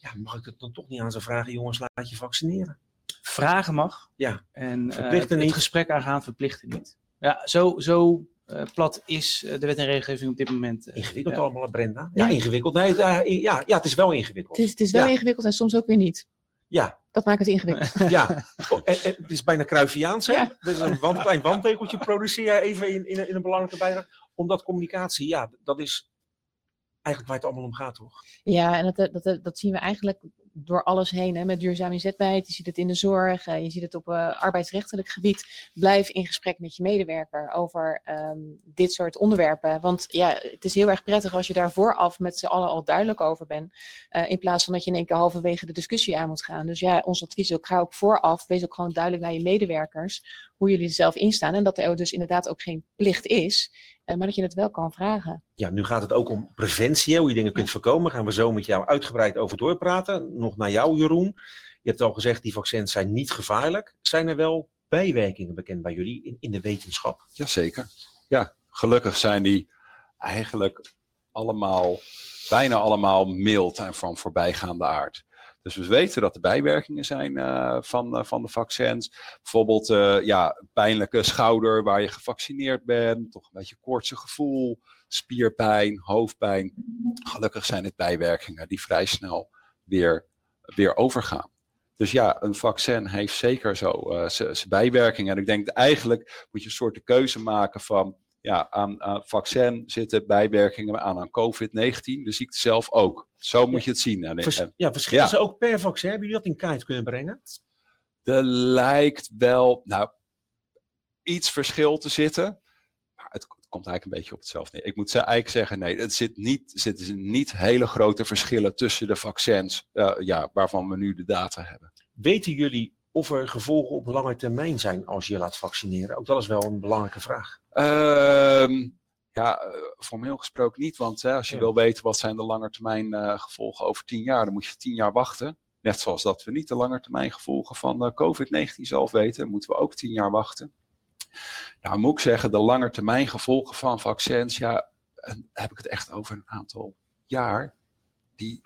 Ja, mag ik het dan toch niet aan ze vragen, jongens, laat je vaccineren? vragen mag. Ja, En eh, verplichten het, het niet. gesprek aangaan verplichten niet. Ja, zo, zo eh, plat is eh, de wet en regelgeving op dit moment. eh, Ingewikkeld allemaal, Brenda. Ja, Ja. ingewikkeld. Nee, ja, ja, ja, het is wel ingewikkeld. Het is, het is wel Ja. ingewikkeld en soms ook weer niet. Ja, Dat maakt het ingewikkeld. Ja, Oh, en, en het is bijna Cruyffiaans. hè? Ja. Dus een wand, klein wandtegeltje produceer jij even in, in, een- in een belangrijke bijdrage. Omdat communicatie, ja, dat is eigenlijk waar het allemaal om gaat, toch? Ja, en dat, dat, dat zien we eigenlijk door alles heen. Hè, met duurzame inzetbaarheid. Je ziet het in de zorg, eh, je ziet het op eh, arbeidsrechtelijk gebied. Blijf in gesprek met je medewerker over ehm, dit soort onderwerpen. Want ja, het is heel erg prettig als je daar vooraf met z'n allen al duidelijk over bent. eh, in plaats van dat je in één keer halverwege de discussie aan moet gaan. Dus ja, ons advies is ook, ga ook vooraf. Wees ook gewoon duidelijk naar je medewerkers hoe jullie er zelf in staan. En dat er dus inderdaad ook geen plicht is. Eh, maar dat je het wel kan vragen. Ja, nu gaat het ook om preventie, hoe je dingen kunt voorkomen. Gaan we zo met jou uitgebreid over doorpraten. Nog naar jou, Jeroen. Je hebt al gezegd, die vaccins zijn niet gevaarlijk. Zijn er wel bijwerkingen bekend bij jullie in, in de wetenschap? Jazeker. Ja, gelukkig zijn die eigenlijk allemaal, bijna allemaal mild en van voorbijgaande aard. Dus we weten dat er bijwerkingen zijn eh, van, eh, van de vaccins. Bijvoorbeeld eh, ja, pijnlijke schouder waar je gevaccineerd bent. Toch een beetje koortsig gevoel. Spierpijn, hoofdpijn. Gelukkig zijn het bijwerkingen die vrij snel weer, weer overgaan. Dus ja, een vaccin heeft zeker zo zijn bijwerkingen. En ik denk eigenlijk moet je een soort de keuze maken van ja, aan, aan vaccin zitten bijwerkingen aan aan COVID-19, de ziekte zelf ook. Zo moet je het zien. En, Vers- en ja, verschillen ja. ze ook per vaccin? Hebben jullie dat in kaart kunnen brengen? er lijkt wel nou, iets verschil te zitten. Maar het, komt eigenlijk een beetje op hetzelfde neer. Ik moet eigenlijk zeggen, nee, het zit niet, er zitten niet hele grote verschillen tussen de vaccins eh, ja, waarvan we nu de data hebben. Weten jullie of er gevolgen op lange termijn zijn als je laat vaccineren? Ook dat is wel een belangrijke vraag. Ehm, ja, eh, formeel gesproken niet, want hè, als je Ja. wil weten wat zijn de langetermijn eh gevolgen over tien jaar, dan moet je tien jaar wachten. Net zoals dat we niet de langetermijn gevolgen van eh, COVID-19 zelf weten, moeten we ook tien jaar wachten. Nou, moet ik zeggen, de langetermijn gevolgen van vaccins, ja, heb ik het echt over een aantal jaar, die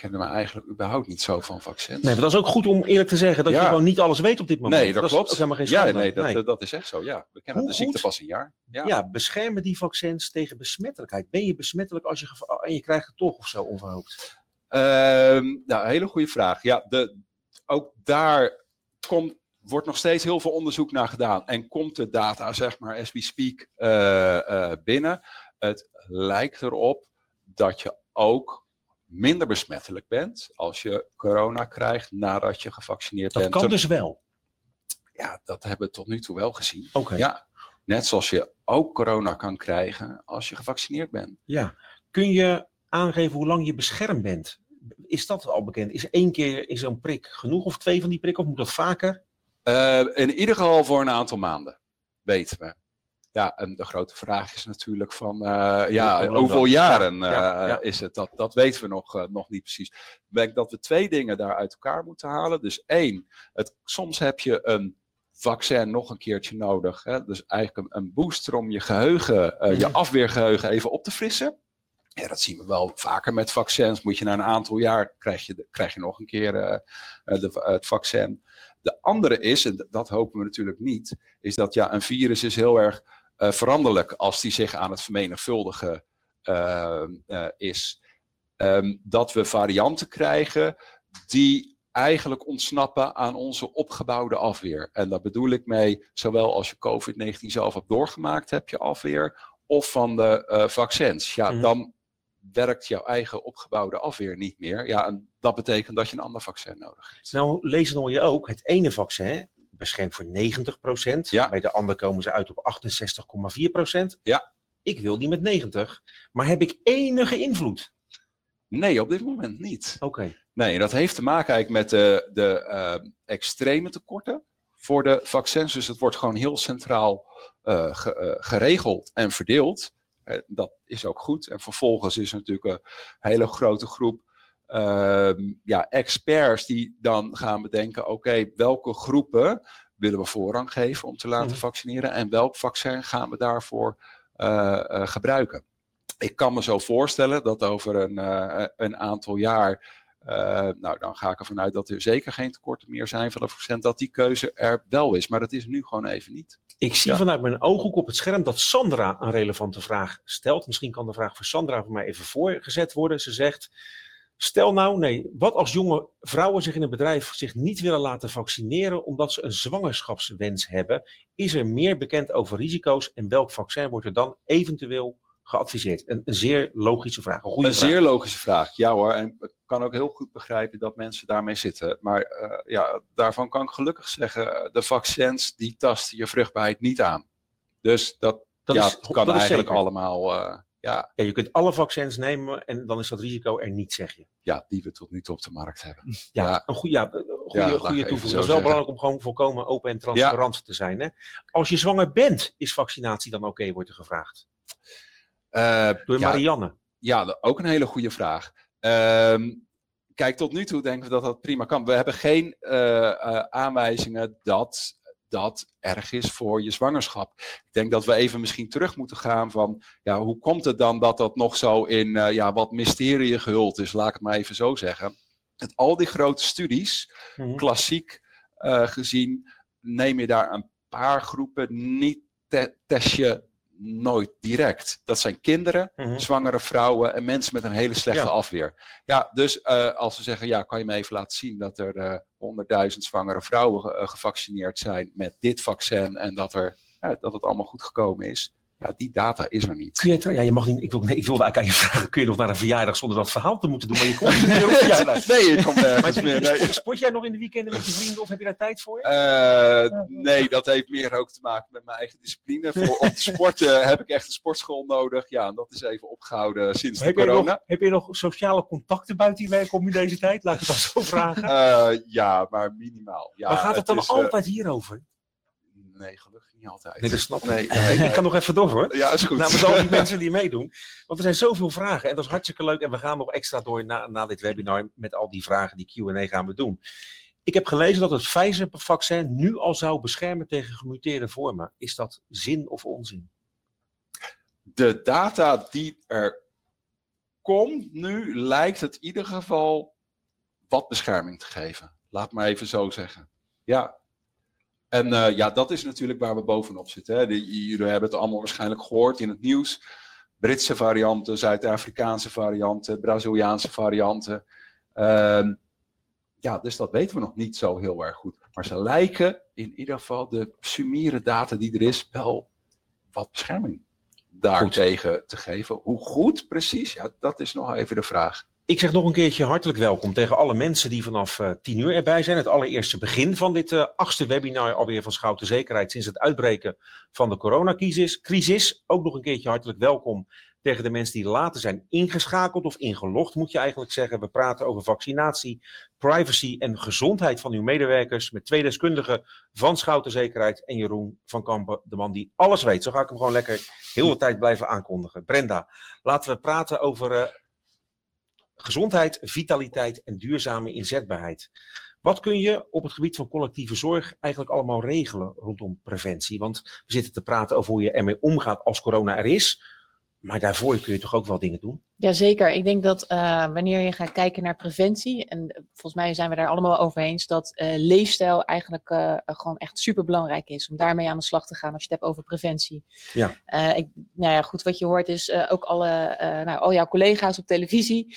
kennen me eigenlijk überhaupt niet zo van vaccins. Nee, maar dat is ook goed om eerlijk te zeggen dat je gewoon niet alles weet op dit moment. Nee, dat, is klopt. ook helemaal geen ja, nee, dat, dat is echt zo. Ja, we kennen Hoe de ziekte goed? pas een jaar. Ja. Ja. beschermen die vaccins tegen besmettelijkheid? Ben je besmettelijk als je geva- en je krijgt het toch of zo onverhoopt? Ehm, nou, hele goede vraag. Ja, de, ook daar komt, wordt nog steeds heel veel onderzoek naar gedaan. En komt de data, zeg maar, as we speak, eh, eh, binnen. Het lijkt erop dat je ook minder besmettelijk bent als je corona krijgt nadat je gevaccineerd Dat bent. kan Ten- dus wel. Ja, dat hebben we tot nu toe wel gezien. Oké. Ja, net zoals je ook corona kan krijgen als je gevaccineerd bent. Ja. Kun je aangeven hoe lang je beschermd bent? Is dat al bekend? Is één keer is zo'n prik genoeg of twee van die prikken of moet dat vaker? Uh, in ieder geval voor een aantal maanden, weten we. Ja, en de grote vraag is natuurlijk van, uh, ja, hoeveel jaren uh, ja, ja. is het? Dat, dat weten we nog, nog niet precies. Ik denk dat we twee dingen daar uit elkaar moeten halen. Dus één, het, soms heb je een vaccin nog een keertje nodig. Hè? Dus eigenlijk een, een booster om je geheugen, je afweergeheugen even op te frissen. Ja, dat zien we wel vaker met vaccins. Moet je na een aantal jaar, krijg je, krijg je nog een keer uh, de, het vaccin. De andere is, en dat hopen we natuurlijk niet, is dat ja, een virus is heel erg veranderlijk als die zich aan het vermenigvuldigen is. Um, dat we varianten krijgen die eigenlijk ontsnappen aan onze opgebouwde afweer. En daar bedoel ik mee, zowel als je COVID-19 zelf hebt doorgemaakt, heb je afweer, of van de uh, vaccins. Ja, mm. dan werkt jouw eigen opgebouwde afweer niet meer. Ja, en dat betekent dat je een ander vaccin nodig hebt. Nou, lezen je ook, het ene vaccin beschermt voor 90%. Ja. Bij de andere komen ze uit op 68,4%. Ja. Ik wil die met 90. Maar heb ik enige invloed? Nee, op dit moment niet. Oké. Okay. Nee, dat heeft te maken eigenlijk met de, de uh, extreme tekorten voor de vaccins. Dus het wordt gewoon heel centraal uh, ge, uh, geregeld en verdeeld. dat is ook goed. En vervolgens is er natuurlijk een hele grote groep ja, experts die dan gaan bedenken: oké, okay, welke groepen willen we voorrang geven om te laten -hmm. vaccineren en welk vaccin gaan we daarvoor gebruiken? Ik kan me zo voorstellen dat over een, een aantal jaar uh, nou, dan ga ik ervan uit dat er zeker geen tekorten meer zijn van de procent dat die keuze er wel is. Maar dat is nu gewoon even niet. Ik zie ja. vanuit mijn ooghoek op het scherm dat Sandra een relevante vraag stelt. Misschien kan de vraag voor Sandra voor mij even voorgezet worden. Ze zegt, stel nou, nee, wat als jonge vrouwen zich in een bedrijf zich niet willen laten vaccineren omdat ze een zwangerschapswens hebben? Is er meer bekend over risico's en welk vaccin wordt er dan eventueel geadviseerd? Een, een zeer logische vraag. Een, een vraag. zeer logische vraag, ja hoor. En ik kan ook heel goed begrijpen dat mensen daarmee zitten. Maar uh, ja, daarvan kan ik gelukkig zeggen, de vaccins die tasten je vruchtbaarheid niet aan. Dus dat, dat ja, is, kan dat eigenlijk allemaal... Uh, ja. ja, je kunt alle vaccins nemen en dan is dat risico er niet, zeg je. Ja, die we tot nu toe op de markt hebben. Ja, ja. een goede, ja, goede, goede toevoeging. Dat is wel belangrijk om gewoon volkomen open en transparant te zijn. Hè? Als je zwanger bent, is vaccinatie dan oké, okay, wordt er gevraagd? Uh, Door Marianne. Ja, ook een hele goede vraag. Um, kijk, tot nu toe denken we dat dat prima kan. We hebben geen uh, uh, aanwijzingen dat dat erg is voor je zwangerschap. Ik denk dat we even misschien terug moeten gaan van, ja, hoe komt het dan dat dat nog zo in uh, ja, wat mysterie gehuld is, laat ik het maar even zo zeggen. Met al die grote studies, mm -hmm. klassiek gezien, neem je daar een paar groepen, niet te test je nooit direct. Dat zijn kinderen, mm -hmm. zwangere vrouwen en mensen met een hele slechte ja. afweer. Ja, dus uh, als ze zeggen, ja, kan je me even laten zien dat er honderdduizend uh, zwangere vrouwen uh, gevaccineerd zijn met dit vaccin en dat, er, dat het allemaal goed gekomen is. Ja, die data is er niet. Kun je ja, je mag niet, ik, wil, nee, ik wilde eigenlijk aan je vragen, kun je nog naar een verjaardag zonder dat verhaal te moeten doen? Maar je komt niet meer op verjaardag. nee, ik kom nergens meer. Nee. Sport jij nog in de weekenden met je vrienden of heb je daar tijd voor? Uh, nee, dat heeft meer ook te maken met mijn eigen discipline. Voor, om te sporten heb ik echt een sportschool nodig. Ja, en dat is even opgehouden sinds de heb corona. Je nog, heb je nog sociale contacten buiten je werk om in deze tijd? Laat ik het dan zo vragen. Uh, ja, maar minimaal. Ja, maar gaat het, het dan is, altijd uh, hierover? Nee, gelukkig niet altijd. Nee, dat snap nee. nee. Ik kan nog even door hoor. Ja, is goed. Nou, met al die mensen die meedoen. Want er zijn zoveel vragen en dat is hartstikke leuk. En we gaan nog extra door na, na dit webinar met al die vragen, die Q&A gaan we doen. Ik heb gelezen dat het Pfizer-vaccin nu al zou beschermen tegen gemuteerde vormen. Is dat zin of onzin? De data die er komt nu lijkt het in ieder geval wat bescherming te geven. Laat maar even zo zeggen. Ja, en uh, ja, dat is natuurlijk waar we bovenop zitten. Hè. De, jullie hebben het allemaal waarschijnlijk gehoord in het nieuws. Britse varianten, Zuid-Afrikaanse varianten, Braziliaanse varianten. Uh, ja, dus dat weten we nog niet zo heel erg goed. Maar ze lijken in ieder geval de sumiere data die er is wel wat bescherming daartegen te geven. Hoe goed precies, ja, dat is nog even de vraag. Ik zeg nog een keertje hartelijk welkom tegen alle mensen die vanaf uh, 10 uur erbij zijn. Het allereerste begin van dit uh, achtste webinar alweer van Schouten Zekerheid sinds het uitbreken van de coronacrisis. Crisis. Ook nog een keertje hartelijk welkom Tegen de mensen die later zijn ingeschakeld of ingelogd, moet je eigenlijk zeggen. We praten over vaccinatie, privacy en gezondheid van uw medewerkers. Met twee deskundigen van Schouten Zekerheid en Jeroen van Kampen, de man die alles weet. Zo ga ik hem gewoon lekker heel de tijd blijven aankondigen. Brenda, laten we praten over uh, gezondheid, vitaliteit en duurzame inzetbaarheid. Wat kun je op het gebied van collectieve zorg eigenlijk allemaal regelen rondom preventie? Want we zitten te praten over hoe je ermee omgaat als corona er is. Maar daarvoor kun je toch ook wel dingen doen? Jazeker. Ik denk dat uh, wanneer je gaat kijken naar preventie, en volgens mij zijn we daar allemaal over eens, dat uh, leefstijl eigenlijk uh, gewoon echt super belangrijk is om daarmee aan de slag te gaan als je het hebt over preventie. Ja. ik, nou ja, goed, wat je hoort is ook alle, nou, al jouw collega's op televisie,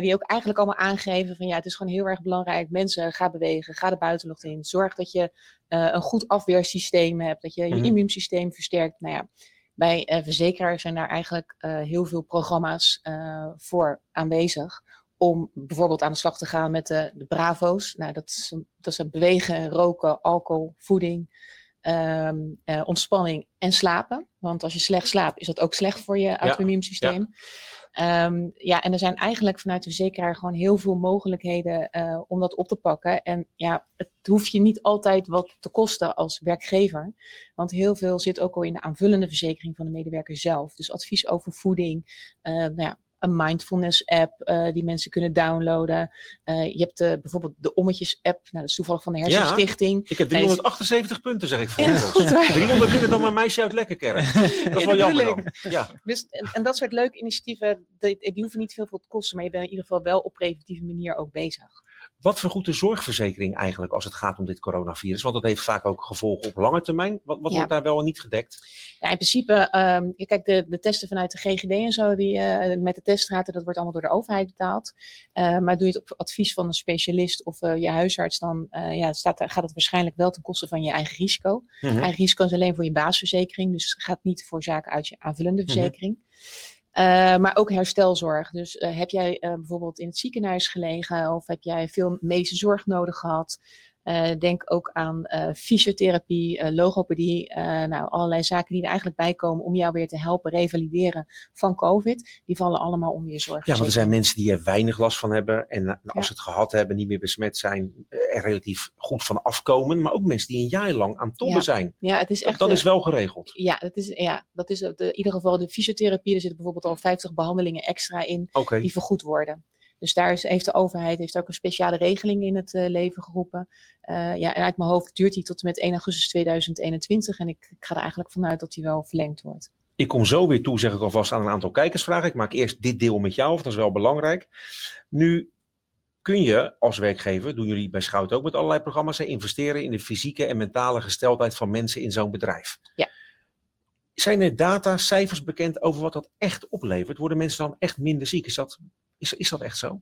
die ook eigenlijk allemaal aangeven van ja, het is gewoon heel erg belangrijk. Mensen, ga bewegen, ga de buitenlucht in. Zorg dat je een goed afweersysteem hebt, dat je je mm -hmm. immuunsysteem versterkt. Nou ja, bij uh, verzekeraars zijn daar eigenlijk uh, heel veel programma's uh, voor aanwezig. Om bijvoorbeeld aan de slag te gaan met de, de Bravo's. Nou, dat is, dat bewegen, roken, alcohol, voeding, um, ontspanning en slapen. Want als je slecht slaapt, is dat ook slecht voor je. Ja. Um, ja, en er zijn eigenlijk vanuit de verzekeraar gewoon heel veel mogelijkheden uh, om dat op te pakken. En ja, het hoeft je niet altijd wat te kosten als werkgever. Want heel veel zit ook al in de aanvullende verzekering van de medewerker zelf. Dus advies over voeding, uh, nou ja, een mindfulness app uh, die mensen kunnen downloaden. Uh, je hebt de, bijvoorbeeld de Ommetjes app. Nou, dat is toevallig van de Hersenstichting. Ja, ik heb 378 punten, zeg ik voor. Ja, 300 minder dan mijn meisje uit Lekkerkerk. Dat is wel jammer dan. Ja. Dus, en, en, dat soort leuke initiatieven, die, die hoeven niet veel te kosten. Maar je bent in ieder geval wel op preventieve manier ook bezig. Wat vergoedt de zorgverzekering eigenlijk als het gaat om dit coronavirus? Want dat heeft vaak ook gevolgen op lange termijn. Wat, wat ja. wordt daar wel en niet gedekt? Ja, in principe, um, kijk, de, de testen vanuit de GGD en zo, die, uh, met de teststraten, dat wordt allemaal door de overheid betaald. Uh, maar doe je het op advies van een specialist of uh, je huisarts, dan ja, staat, gaat het waarschijnlijk wel ten koste van je eigen risico. Mm -hmm. Eigen risico is alleen voor je basisverzekering, dus gaat niet voor zaken uit je aanvullende verzekering. Mm -hmm. Uh, maar ook herstelzorg. Dus uh, heb jij uh, bijvoorbeeld in het ziekenhuis gelegen of heb jij veel medische zorg nodig gehad? Denk ook aan fysiotherapie, logopedie, nou, allerlei zaken die er eigenlijk bij komen om jou weer te helpen revalideren van COVID. Die vallen allemaal onder je zorg. Ja, want er zijn mensen die er weinig last van hebben en als ze het gehad hebben, niet meer besmet zijn, er relatief goed van afkomen. Maar ook mensen die een jaar lang aan tobben ja. zijn. Ja, het is echt. Dat, dat is wel geregeld. Ja, dat is, ja, dat is de, in ieder geval de fysiotherapie. Er zitten bijvoorbeeld al 50 behandelingen extra in okay. die vergoed worden. Dus daar is, heeft de overheid heeft ook een speciale regeling in het uh, leven geroepen. Uh, ja, en uit mijn hoofd duurt die tot en met 1 augustus 2021. En ik, ik ga er eigenlijk vanuit dat die wel verlengd wordt. Ik kom zo weer toe, zeg ik alvast, aan een aantal kijkersvragen. Ik maak eerst dit deel met jou, dat is wel belangrijk. Nu kun je als werkgever, doen jullie bij Schout ook met allerlei programma's, investeren in de fysieke en mentale gesteldheid van mensen in zo'n bedrijf. Ja. Zijn er data, cijfers bekend over wat dat echt oplevert? Worden mensen dan echt minder ziek? Is dat, is, is dat echt zo?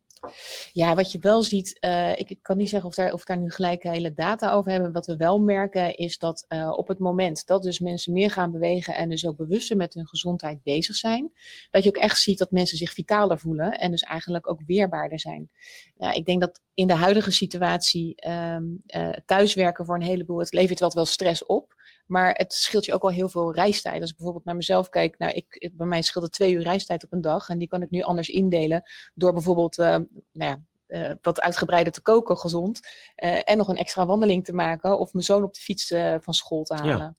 Ja, wat je wel ziet, uh, ik, ik, kan niet zeggen of, daar, of daar nu gelijk hele data over hebben. Wat we wel merken is dat uh, op het moment dat dus mensen meer gaan bewegen en dus ook bewuster met hun gezondheid bezig zijn, dat je ook echt ziet dat mensen zich vitaler voelen en dus eigenlijk ook weerbaarder zijn. Ik denk dat in de huidige situatie um, uh, thuiswerken voor een heleboel, het levert wat wel stress op. Maar het scheelt je ook wel heel veel reistijd. Als ik bijvoorbeeld naar mezelf kijk, nou, ik, bij mij scheelt het twee uur reistijd op een dag. En die kan ik nu anders indelen door bijvoorbeeld uh, nou ja, uh, wat uitgebreider te koken, gezond. Uh, en nog een extra wandeling te maken. Of mijn zoon op de fiets van school te halen. Ja.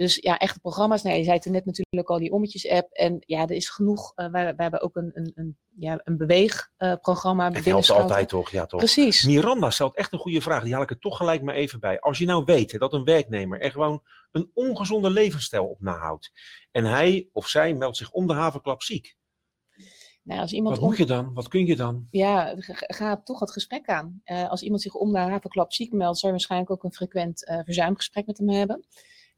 Dus ja, echte programma's. Nou, je zei het net natuurlijk al, die Ommetjes-app. En ja, er is genoeg. Uh, wij, wij hebben ook een, een, een, ja, een beweegprogramma. Uh, het helpt altijd toch? Ja, toch? Precies. Miranda stelt echt een goede vraag. Die haal ik er toch gelijk maar even bij. Als je nou weet dat een werknemer er gewoon een ongezonde levensstijl op nahoudt. En hij of zij meldt zich om de havenklap ziek. Nou, als iemand Wat moet je dan? Wat kun je dan? Ja, ga toch het gesprek aan. Uh, als iemand zich om de havenklap ziek meldt, zou je waarschijnlijk ook een frequent uh, verzuimgesprek met hem hebben.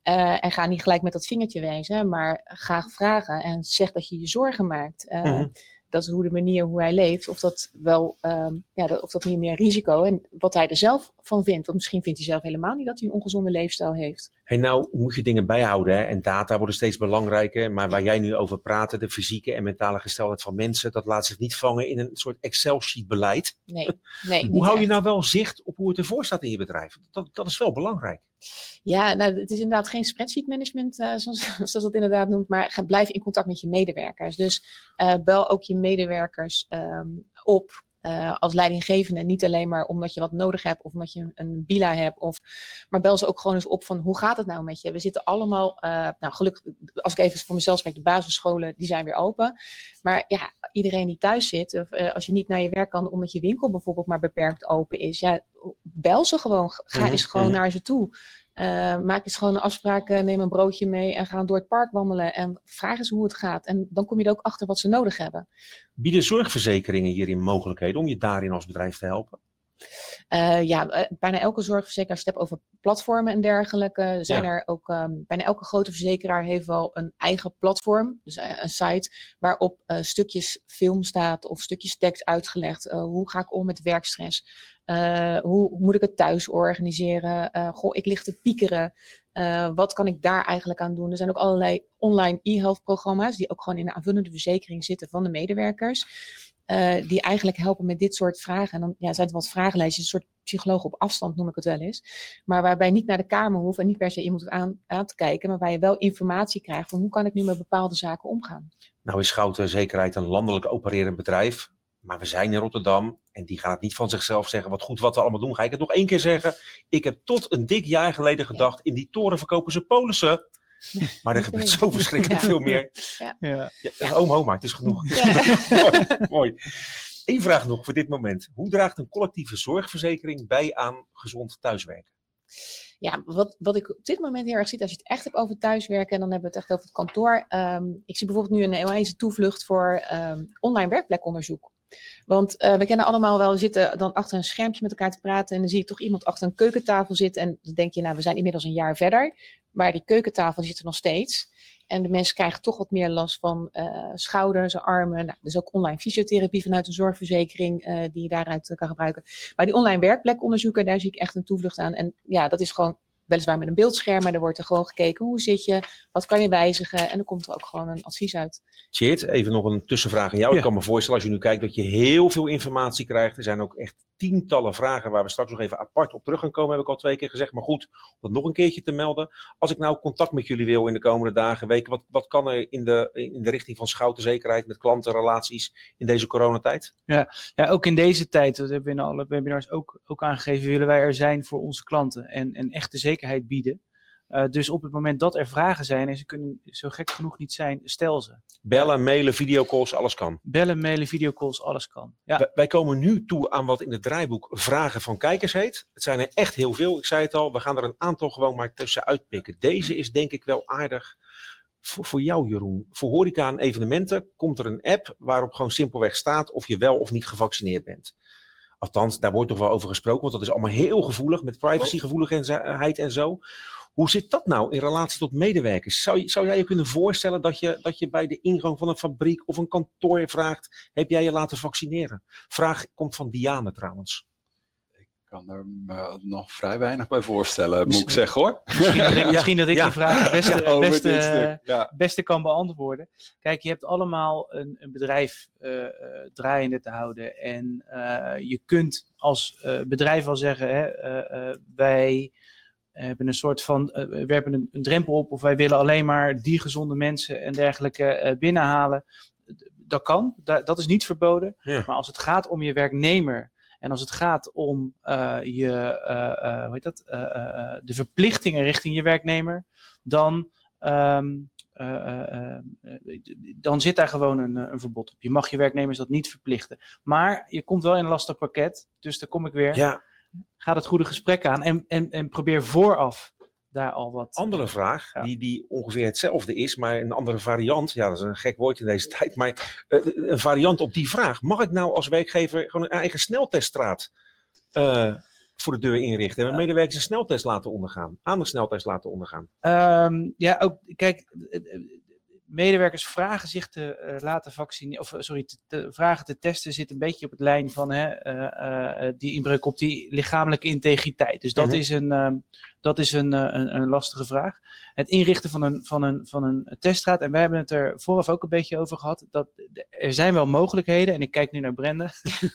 Uh, en ga niet gelijk met dat vingertje wijzen, maar ga vragen en zeg dat je je zorgen maakt. Uh, mm-hmm. Dat is hoe de manier hoe hij leeft, of dat wel, um, ja, dat, of dat niet meer risico en wat hij er zelf van vindt. Want misschien vindt hij zelf helemaal niet dat hij een ongezonde leefstijl heeft. Hey, nou moet je dingen bijhouden hè? en data worden steeds belangrijker. Maar waar jij nu over praat, de fysieke en mentale gesteldheid van mensen, dat laat zich niet vangen in een soort Excel-sheet beleid. Nee, nee. hoe hou je nou wel zicht op hoe het ervoor staat in je bedrijf? Dat, dat is wel belangrijk. Ja, nou, het is inderdaad geen spreadsheet management, uh, zoals, zoals dat inderdaad noemt, maar ga, blijf in contact met je medewerkers. Dus uh, bel ook je medewerkers um, op uh, als leidinggevende. Niet alleen maar omdat je wat nodig hebt of omdat je een, bila hebt. Of, maar bel ze ook gewoon eens op van hoe gaat het nou met je? We zitten allemaal, uh, nou gelukkig, als ik even voor mezelf spreek, de basisscholen die zijn weer open. Maar ja, iedereen die thuis zit, of uh, als je niet naar je werk kan omdat je winkel bijvoorbeeld maar beperkt open is. Ja, bel ze gewoon. Ga Mhm, eens gewoon naar ze toe. Uh, maak eens gewoon een afspraak, uh, neem een broodje mee en ga door het park wandelen. En vraag eens hoe het gaat. En dan kom je er ook achter wat ze nodig hebben. Bieden zorgverzekeringen hierin mogelijkheden om je daarin als bedrijf te helpen? Uh, ja, bijna elke zorgverzekeraar, als je het hebt over platformen en dergelijke, zijn Ja. er ook, um, bijna elke grote verzekeraar heeft wel een eigen platform, dus een site waarop stukjes film staat of stukjes tekst uitgelegd. hoe ga ik om met werkstress? Hoe, hoe moet ik het thuis organiseren? goh, ik lig te piekeren. wat kan ik daar eigenlijk aan doen? Er zijn ook allerlei online e-health programma's die ook gewoon in de aanvullende verzekering zitten van de medewerkers. Uh, die eigenlijk helpen met dit soort vragen. En dan ja, zijn het wat vragenlijstjes, een soort psycholoog op afstand noem ik het wel eens. Maar waarbij je niet naar de kamer hoeft en niet per se iemand aan, aan te kijken, maar waar je wel informatie krijgt van hoe kan ik nu met bepaalde zaken omgaan. Nou is Schouten Zekerheid een landelijk opererend bedrijf. Maar we zijn in Rotterdam en die gaat niet van zichzelf zeggen wat goed wat we allemaal doen. Ga ik het nog één keer zeggen. Ik heb tot een dik jaar geleden gedacht, in die toren verkopen ze polissen. Maar er gebeurt zo verschrikkelijk Ja. veel meer. Ja. Ja. Ja, oom, oma, het is genoeg. Ja. mooi, mooi. Eén vraag nog voor dit moment. Hoe draagt een collectieve zorgverzekering bij aan gezond thuiswerken? Ja, wat, wat ik op dit moment heel erg zie, als je het echt hebt over thuiswerken, en dan hebben we het echt over het kantoor. Ehm, ik zie bijvoorbeeld nu een onwijze toevlucht voor ehm, online werkplekonderzoek. Want uh, we kennen allemaal wel, we zitten dan achter een schermpje met elkaar te praten en dan zie je toch iemand achter een keukentafel zitten en dan denk je, nou, we zijn inmiddels een jaar verder, maar die keukentafel zit er nog steeds. En de mensen krijgen toch wat meer last van uh, schouders, armen. Nou, dus ook online fysiotherapie vanuit een zorgverzekering uh, die je daaruit kan gebruiken. Maar die online werkplekonderzoeken, daar zie ik echt een toevlucht aan. En ja, dat is gewoon weliswaar met een beeldscherm, maar er wordt er gewoon gekeken hoe zit je, wat kan je wijzigen en dan komt er ook gewoon een advies uit. Tjeerd, even nog een tussenvraag aan jou. Ja. Ik kan me voorstellen als je nu kijkt dat je heel veel informatie krijgt. Er zijn ook echt tientallen vragen waar we straks nog even apart op terug gaan komen, heb ik al twee keer gezegd. Maar goed, om dat nog een keertje te melden. Als ik nou contact met jullie wil in de komende dagen, weken, wat, wat kan er in de, in de richting van schouten zekerheid met klantenrelaties in deze coronatijd? Ja, ook in deze tijd, dat hebben we in alle webinars ook, ook aangegeven, willen wij er zijn voor onze klanten en, en echte zekerheid bieden. Uh, dus op het moment dat er vragen zijn en ze kunnen zo gek genoeg niet zijn, stel ze. Bellen, mailen, videocalls, alles kan. Bellen, mailen, videocalls, alles kan. Ja. Wij, wij komen nu toe aan wat in het draaiboek vragen van kijkers heet. Het zijn er echt heel veel. Ik zei het al, we gaan er een aantal gewoon maar tussen uitpikken. Deze is denk ik wel aardig voor, voor jou, Jeroen. Voor horeca en evenementen komt er een app waarop gewoon simpelweg staat of je wel of niet gevaccineerd bent. Althans, daar wordt toch wel over gesproken, want dat is allemaal heel gevoelig met privacygevoeligheid en zo. Hoe zit dat nou in relatie tot medewerkers? Zou, zou jij je kunnen voorstellen dat je, dat je bij de ingang van een fabriek of een kantoor vraagt: heb jij je laten vaccineren? Vraag komt van Diane trouwens. Ik kan er me nog vrij weinig bij voorstellen, moet ik zeggen hoor. Misschien dat ik, misschien dat ik Ja. die vraag het beste, Over beste, ja. beste kan beantwoorden. Kijk, je hebt allemaal een, een bedrijf eh, eh, draaiende te houden. En eh, je kunt als eh, bedrijf wel zeggen, hè, eh, eh, wij hebben een soort van, eh, we werpen een, een drempel op of wij willen alleen maar die gezonde mensen en dergelijke eh, binnenhalen. Dat kan, da- dat is niet verboden. Ja. Maar als het gaat om je werknemer en als het gaat om eh, je, eh, eh, hoe heet dat, de verplichtingen richting je werknemer, dan, ehm, eh, eh, eh, dan zit daar gewoon een, een verbod op. Je mag je werknemers dat niet verplichten. Maar je komt wel in een lastig pakket, dus daar kom ik weer. Ja, Ga het goede gesprek aan en, en, en probeer vooraf daar al wat. andere vraag, Ja. die, die ongeveer hetzelfde is, maar een andere variant. Ja, dat is een gek woord in deze tijd, maar eh, een variant op die vraag. Mag ik nou als werkgever gewoon een eigen snelteststraat eh, voor de deur inrichten en mijn medewerkers een sneltest laten ondergaan, aan de sneltest laten ondergaan? Ehm, ja, ook, kijk, eh, eh, medewerkers vragen zich te eh, laten vaccineren, of eh, sorry, te, te- vragen te testen zit een beetje op het lijn van hè, eh, die inbreuk op die lichamelijke integriteit. Dus dat Mhm. is, een, ehm, dat is een, een, een lastige vraag. Het inrichten van een, van, een, van een teststraat, en wij hebben het er vooraf ook een beetje over gehad, dat er zijn wel mogelijkheden, en ik kijk nu naar Brenda.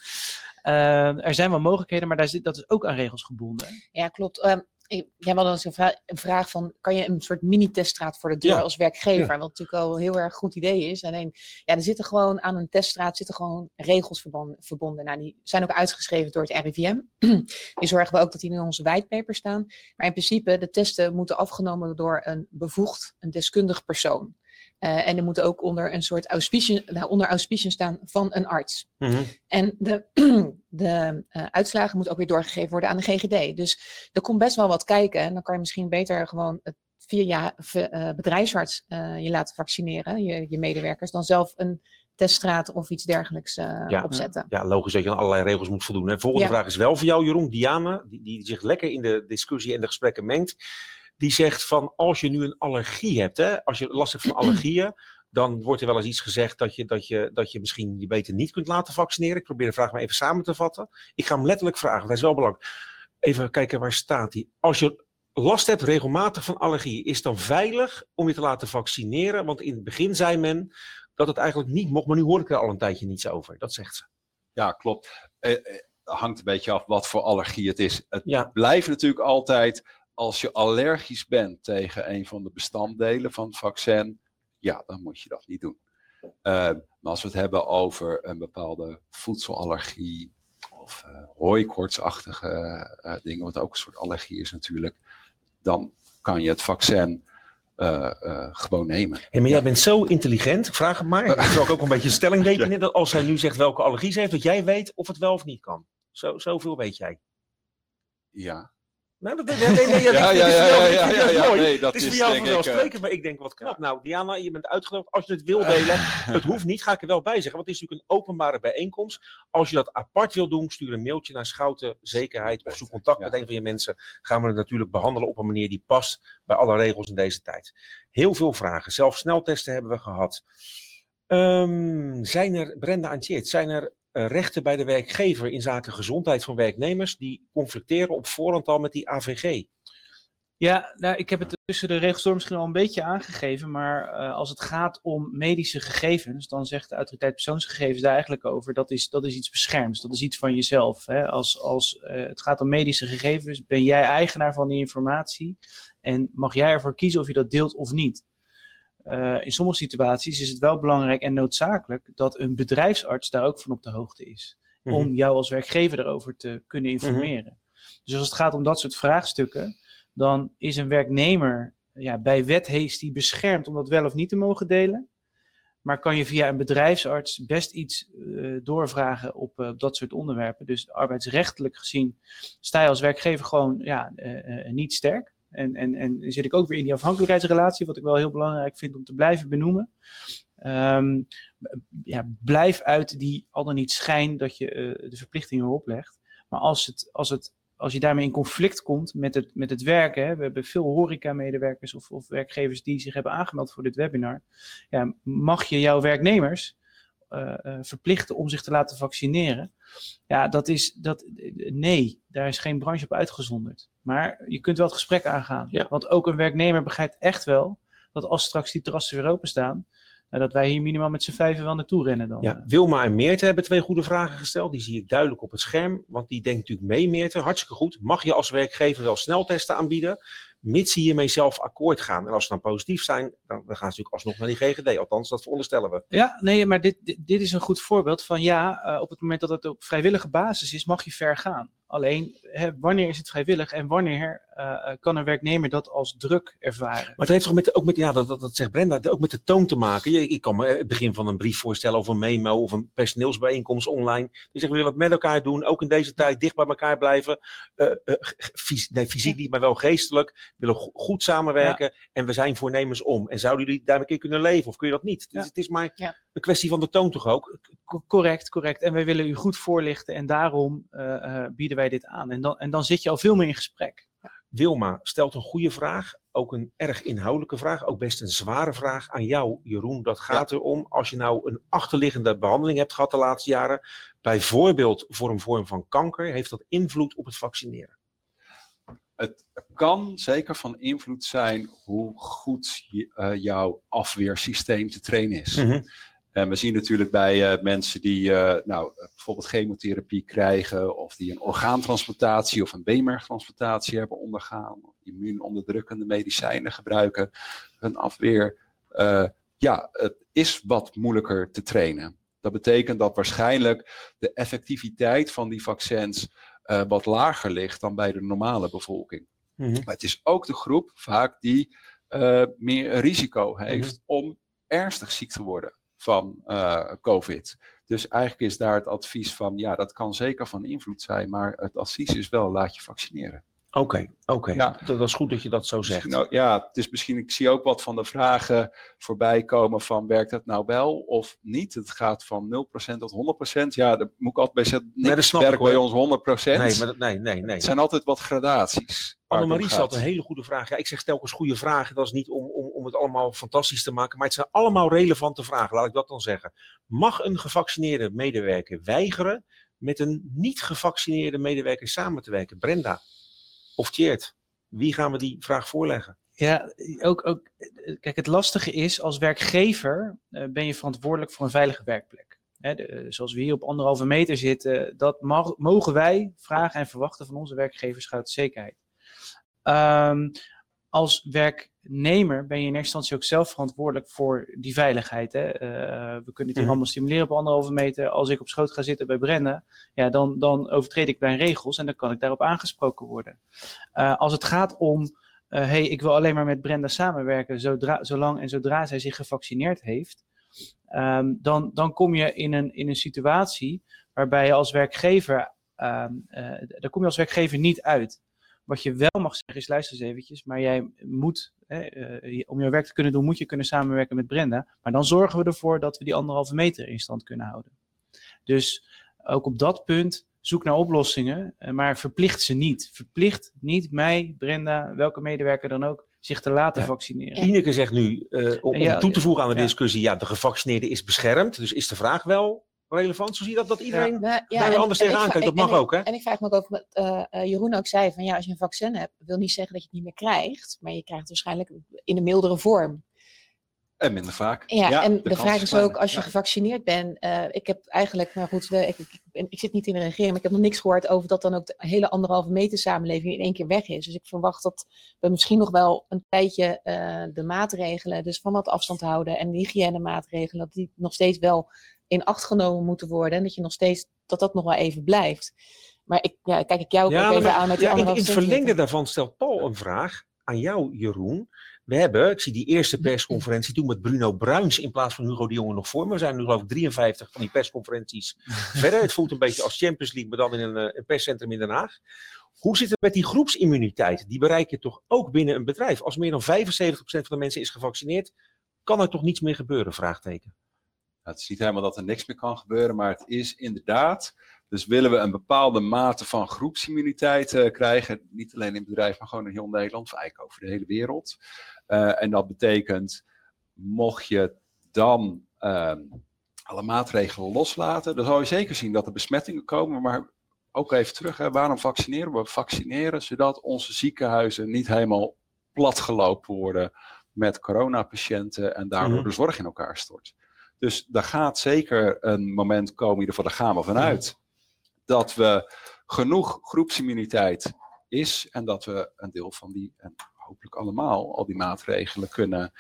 Eh, er zijn wel mogelijkheden, maar daar zit, dat is ook aan regels gebonden. Ja, klopt. Ehm, Ik- Jij had eens een, vra- een vraag van, kan je een soort mini-teststraat voor de deur Ja. als werkgever? Ja. Wat natuurlijk al een heel erg goed idee is. Alleen, ja, er zitten gewoon aan een teststraat zitten gewoon regels verbonden. verbonden. Nou, die zijn ook uitgeschreven door het RIVM. die zorgen we ook dat die in onze whitepaper staan. Maar in principe, de testen moeten afgenomen door een bevoegd, een deskundig persoon. Eh, en die moeten ook onder een soort auspiciën, nou, onder auspiciën staan van een arts. Mhm. En de, de eh, uitslagen moeten ook weer doorgegeven worden aan de GGD. Dus er komt best wel wat kijken. En dan kan je misschien beter gewoon het via v- eh, bedrijfsarts je laten vaccineren, je, je medewerkers, dan zelf een teststraat of iets dergelijks Ja. opzetten. Ja, logisch dat je aan allerlei regels moet voldoen. De volgende Ja. vraag is wel voor jou, Jeroen. Diana, die, die zich lekker in de discussie en de gesprekken mengt. Die zegt van, als je nu een allergie hebt, hè, als je last hebt van allergieën, dan wordt er wel eens iets gezegd dat je, dat, je, dat je misschien je beter niet kunt laten vaccineren. Ik probeer de vraag maar even samen te vatten. Ik ga hem letterlijk vragen, want dat is wel belangrijk. Even kijken, waar staat hij? Als je last hebt regelmatig van allergieën, is het dan veilig om je te laten vaccineren? Want in het begin zei men dat het eigenlijk niet mocht, maar nu hoor ik er al een tijdje niets over. Dat zegt ze. Ja, klopt. Eh, eh, hangt een beetje af wat voor allergie het is. Het Ja, blijft natuurlijk altijd, als je allergisch bent tegen een van de bestanddelen van het vaccin, ja, dan moet je dat niet doen. Eh, maar als we het hebben over een bepaalde voedselallergie of eh hooikoortsachtige eh, dingen, wat ook een soort allergie is natuurlijk, dan kan je het vaccin eh, gewoon nemen. Hey, maar jij bent zo intelligent, ik vraag het maar. Ik zal ook een beetje stelling tekenen. Dat als zij nu zegt welke allergie ze heeft, dat jij weet of het wel of niet kan. Zo, zoveel weet jij. Ja, Nou, dat, nee, nee, nee, nee, ja, ja, ja, ja, mooi. nee, dat Het is voor jou eh, vanzelfsprekend, maar ik denk wat knap. Nou, Diana, je bent uitgenodigd. Als je het wil delen, het hoeft niet, ga ik er wel bij zeggen. Want het is natuurlijk een openbare bijeenkomst. Als je dat apart wil doen, stuur een mailtje naar Schouten Zekerheid of zoek contact met een van je mensen. Gaan we het natuurlijk behandelen op een manier die past bij alle regels in deze tijd. Heel veel vragen. Zelfs sneltesten hebben we gehad. Ehm, zijn er, Brenda zijn er rechten bij de werkgever in zaken gezondheid van werknemers die conflicteren op voorhand al met die AVG? Ja, nou, ik heb het tussen de regels door misschien al een beetje aangegeven, maar eh, als het gaat om medische gegevens, dan zegt de autoriteit persoonsgegevens daar eigenlijk over, dat is, dat is iets beschermds, dat is iets van jezelf. Hè? Als, als eh, het gaat om medische gegevens, ben jij eigenaar van die informatie en mag jij ervoor kiezen of je dat deelt of niet. Eh, in sommige situaties is het wel belangrijk en noodzakelijk dat een bedrijfsarts daar ook van op de hoogte is Mhm. om jou als werkgever erover te kunnen informeren. Dus als het gaat om dat soort vraagstukken, dan is een werknemer, ja, bij wet heeft die beschermd om dat wel of niet te mogen delen. Maar kan je via een bedrijfsarts best iets eh, doorvragen op eh, dat soort onderwerpen. Dus arbeidsrechtelijk gezien sta je als werkgever gewoon ja, niet sterk. En, en, en zit ik ook weer in die afhankelijkheidsrelatie, wat ik wel heel belangrijk vind om te blijven benoemen. Ehm, ja, blijf uit die al dan niet schijn dat je eh, de verplichtingen erop legt. Maar als, het, als, het, als je daarmee in conflict komt met het, met het werken, hè, we hebben veel horeca-medewerkers of, of werkgevers die zich hebben aangemeld voor dit webinar, ja, mag je jouw werknemers verplichten om zich te laten vaccineren? Ja, dat is, dat, nee, daar is geen branche op uitgezonderd. Maar je kunt wel het gesprek aangaan. Ja. Want ook een werknemer begrijpt echt wel dat als straks die terrassen weer openstaan, dat wij hier minimaal met z'n vijven wel naartoe rennen dan. Ja, Wilma en Meerte hebben twee goede vragen gesteld. Die zie ik duidelijk op het scherm. Want die denkt natuurlijk mee, Meerte. Hartstikke goed. Mag je als werkgever wel sneltesten aanbieden? Mits ze hiermee zelf akkoord gaan. En als ze dan positief zijn, dan, dan gaan ze natuurlijk alsnog naar die GGD. Althans, dat veronderstellen we. Ja, nee, maar dit, dit, dit is een goed voorbeeld van ja, eh, op het moment dat het op vrijwillige basis is, mag je ver gaan. Alleen, hè, wanneer is het vrijwillig en wanneer kan een werknemer dat als druk ervaren? Maar het heeft toch met, ook met, ja, dat, dat, dat zegt Brenda, ook met de toon te maken. Je, ik kan me het begin van een brief voorstellen of een memo of een personeelsbijeenkomst online. Die zeggen, we willen het met elkaar doen. Ook in deze tijd dicht bij elkaar blijven. Eh, eh, fys- nee, fysiek niet, maar wel geestelijk. We willen go- goed samenwerken. En we zijn voornemens om. En zouden jullie daar een keer kunnen leven of kun je dat niet? Ja. Dus het is maar Ja. een kwestie van de toon toch ook? Co- correct, correct. En wij willen u goed voorlichten en daarom eh, eh, bieden wij dit aan. En dan, en dan zit je al veel meer in gesprek. Wilma stelt een goede vraag. Ook een erg inhoudelijke vraag. Ook best een zware vraag aan jou, Jeroen. Dat gaat erom als je nou een achterliggende behandeling hebt gehad de laatste jaren. Bijvoorbeeld voor een vorm van kanker. Heeft dat invloed op het vaccineren? Het kan zeker van invloed zijn hoe goed je- eh, jouw afweersysteem te trainen is. Mhm. En we zien natuurlijk bij uh, mensen die uh, nou, bijvoorbeeld chemotherapie krijgen, of die een orgaantransplantatie of een beenmergtransplantatie hebben ondergaan, of immuunonderdrukkende medicijnen gebruiken, hun afweer, uh, ja, het is wat moeilijker te trainen. Dat betekent dat waarschijnlijk de effectiviteit van die vaccins wat lager ligt dan bij de normale bevolking. Mm -hmm. Maar het is ook de groep vaak die meer risico heeft mm -hmm. om ernstig ziek te worden van uh, COVID. Dus eigenlijk is daar het advies van, ja, dat kan zeker van invloed zijn, maar het advies is wel, laat je vaccineren. Oké, okay, oké. Okay. Ja. Dat is goed dat je dat zo zegt. Nou, ja, het is misschien, ik zie ook wat van de vragen voorbij komen van, werkt dat nou wel of niet? Het gaat van 0% tot 100%. Ja, daar moet ik altijd bij zeggen, niks nee, werkt bij ons 100%. Nee, maar dat, nee, nee, nee. Het zijn altijd wat gradaties. Annemarie stelt een hele goede vraag. Ja, ik zeg telkens goede vragen. Dat is niet om, om, om het allemaal fantastisch te maken. Maar het zijn allemaal relevante vragen, laat ik dat dan zeggen. Mag een gevaccineerde medewerker weigeren met een niet gevaccineerde medewerker samen te werken? Brenda of Tjeerd, wie gaan we die vraag voorleggen? Ja, ook, ook, kijk, het lastige is, als werkgever uh, ben je verantwoordelijk voor een veilige werkplek. Hè, de, zoals we hier op anderhalve meter zitten, dat mag, mogen wij vragen en verwachten van onze werkgevers zekerheid. Um, als werknemer ben je in eerste instantie ook zelf verantwoordelijk voor die veiligheid. Hè? Uh, we kunnen het hier allemaal stimuleren op anderhalve meter. Als ik op schoot ga zitten bij Brenda, ja, dan, dan overtreed ik mijn regels en dan kan ik daarop aangesproken worden. Uh, als het gaat om, uh, hey, ik wil alleen maar met Brenda samenwerken zodra, zolang en zodra zij zich gevaccineerd heeft, um, dan, dan kom je in een, in een situatie waarbij je als werkgever, um, daar kom je als werkgever niet uit. Wat je wel mag zeggen is, luister eens eventjes, maar jij moet, hè, uh, om jouw werk te kunnen doen, moet je kunnen samenwerken met Brenda. Maar dan zorgen we ervoor dat we die anderhalve meter in stand kunnen houden. Dus ook op dat punt, zoek naar oplossingen, maar verplicht ze niet. Verplicht niet mij, Brenda, welke medewerker dan ook, zich te laten ja. vaccineren. Ineke zegt nu, uh, om, ja, toe te voegen aan de ja. discussie, ja, de gevaccineerde is beschermd. Dus is de vraag wel, relevant? Zo zie je dat, dat iedereen ja, ja, daar anders tegenaan kijkt. Dat mag ook, hè? En ik vraag me ook over wat uh, uh, Jeroen ook zei: van ja, als je een vaccin hebt, wil niet zeggen dat je het niet meer krijgt, maar je krijgt het waarschijnlijk in een mildere vorm. En minder vaak. Ja, ja en de, de vraag is ook, als je ja. gevaccineerd bent, uh, ik heb eigenlijk, nou goed, de, ik, ik, ik, zit niet in de regering, maar ik heb nog niks gehoord over dat dan ook de hele anderhalve meter samenleving in één keer weg is. Dus ik verwacht dat we misschien nog wel een tijdje uh, de maatregelen, dus van dat afstand houden en de hygiënemaatregelen, dat die nog steeds wel in acht genomen moeten worden. En dat je nog steeds, dat dat nog wel even blijft. Maar ik, ja, kijk ik jou ook, ja, ook even maar, aan met ja, In, in het verlengde daarvan stelt Paul een vraag aan jou, Jeroen. We hebben, ik zie die eerste persconferentie toen met Bruno Bruins in plaats van Hugo de Jonge nog voor me. We zijn nu geloof ik 53 van die persconferenties verder. Het voelt een beetje als Champions League, maar dan in een, een perscentrum in Den Haag. Hoe zit het met die groepsimmuniteit? Die bereik je toch ook binnen een bedrijf? Als meer dan 75% van de mensen is gevaccineerd, kan er toch niets meer gebeuren? Vraagteken. Nou, het is niet helemaal dat er niks meer kan gebeuren, maar het is inderdaad. Dus willen we een bepaalde mate van groepsimmuniteit uh, krijgen, niet alleen in het bedrijf, maar gewoon in heel Nederland, of eigenlijk over de hele wereld. Uh, en dat betekent, mocht je dan uh, alle maatregelen loslaten, dan zal je zeker zien dat er besmettingen komen, maar ook even terug, hè, waarom vaccineren we? Vaccineren zodat onze ziekenhuizen niet helemaal platgelopen worden met coronapatiënten en daardoor mm -hmm. de zorg in elkaar stort. Dus daar gaat zeker een moment komen, in ieder geval daar gaan we vanuit, dat we genoeg groepsimmuniteit is en dat we een deel van die, en hopelijk allemaal, al die maatregelen kunnen,